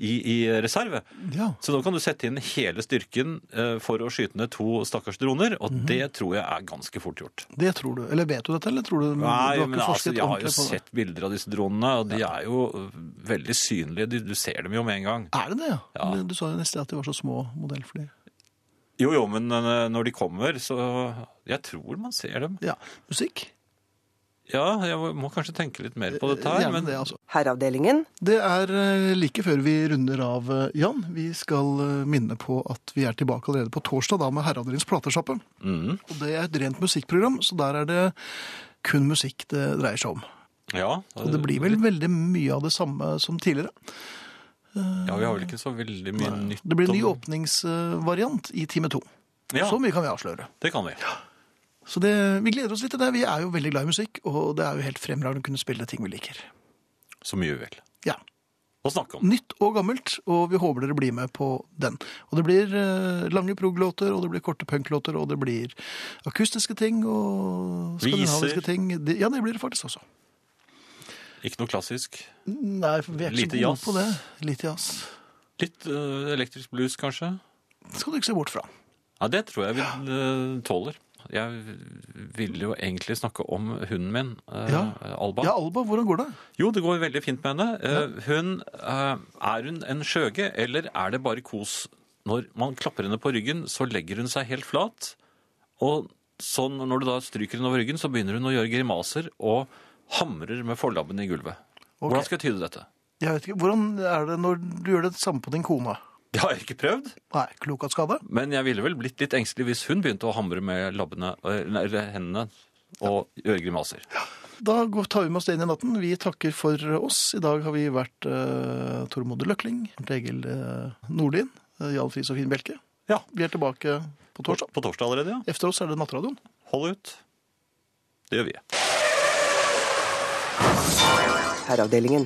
i, i reserve. Ja. Så nå kan du sette inn hele styrken eh, for å skyte ned to stakkars droner, og Mhm. det tror jeg er ganske fort gjort. Det tror du. Eller vet du dette, eller tror du du Nei, ikke men altså, jeg har jo sett bilder av disse dronene, og de er jo øh, veldig synlige. Du, du ser dem jo med en gang. Er det det, ja? Ja. Du sa jo nesten at de var så små modellfly. Jo, jo, men øh, når de kommer, så Jeg tror man ser dem. Ja. Musikk? Ja, jeg må- kanskje tenke litt mer på dette her, men det, altså. Herreavdelingen. Det er eh, like før vi runder av, eh, Jan. Vi skal eh, minne på at vi er tilbake allerede på torsdag da med Herreavdelingens platesjappe. mm, Og det er et rent musikkprogram, så der er det kun musikk det dreier seg om. ja. Og det blir vel veldig mye av det samme som tidligere. Ja, vi har vel ikke så veldig mye nytt Det blir en ny om- åpningsvariant i time to. Ja, Så mye kan vi avsløre. det kan vi. Så det, vi gleder oss litt til det. Vi er jo veldig glad i musikk, og det er jo helt fremragende å kunne spille ting vi liker. Så mye vi vil. Ja. Og snakke om. Nytt og gammelt, og vi håper dere blir med på den. Og det blir eh, lange prog-låter, og det blir korte punk-låter, og det blir akustiske ting og skandinaviske ting. Ja, det blir det faktisk også. Ikke noe klassisk. Nei, for vi er ikke så gode jazz. på det. Lite jazz. Litt uh, elektrisk blues, kanskje. Det skal du ikke se bort fra. Ja, det tror jeg vi øh, tåler. Jeg ville jo egentlig snakke om hunden min, eh, Ja. Alba. Ja, Alba, hvordan går det? Jo, det går veldig fint med henne. Eh, Hun, eh, er hun en skjøge, eller er det bare kos? Når man klapper henne på ryggen, så legger hun seg helt flat. Og sånn, når du da stryker henne over ryggen, så begynner hun å gjøre grimaser og hamrer med forlabben i gulvet. Okay. Hvordan skal jeg tyde dette? Jeg vet ikke, Hvordan er det når du gjør det samme på din kone? Det har jeg ikke prøvd, Nei, klok av skade? men jeg ville vel blitt litt engstelig hvis hun begynte å hamre med labbene, eller hendene og gjøre grimaser. Da tar vi med oss det inn i natten. Vi takker for oss. I dag har vi vært uh, Tormod Løkling, Egil uh, Nordlien, uh, Jarl Friis og Finn Bjelke. Ja. Vi er tilbake på På, torsdag. på torsdag allerede, ja. Efter oss er det Nattradioen. Hold ut. Det gjør vi. Herreavdelingen.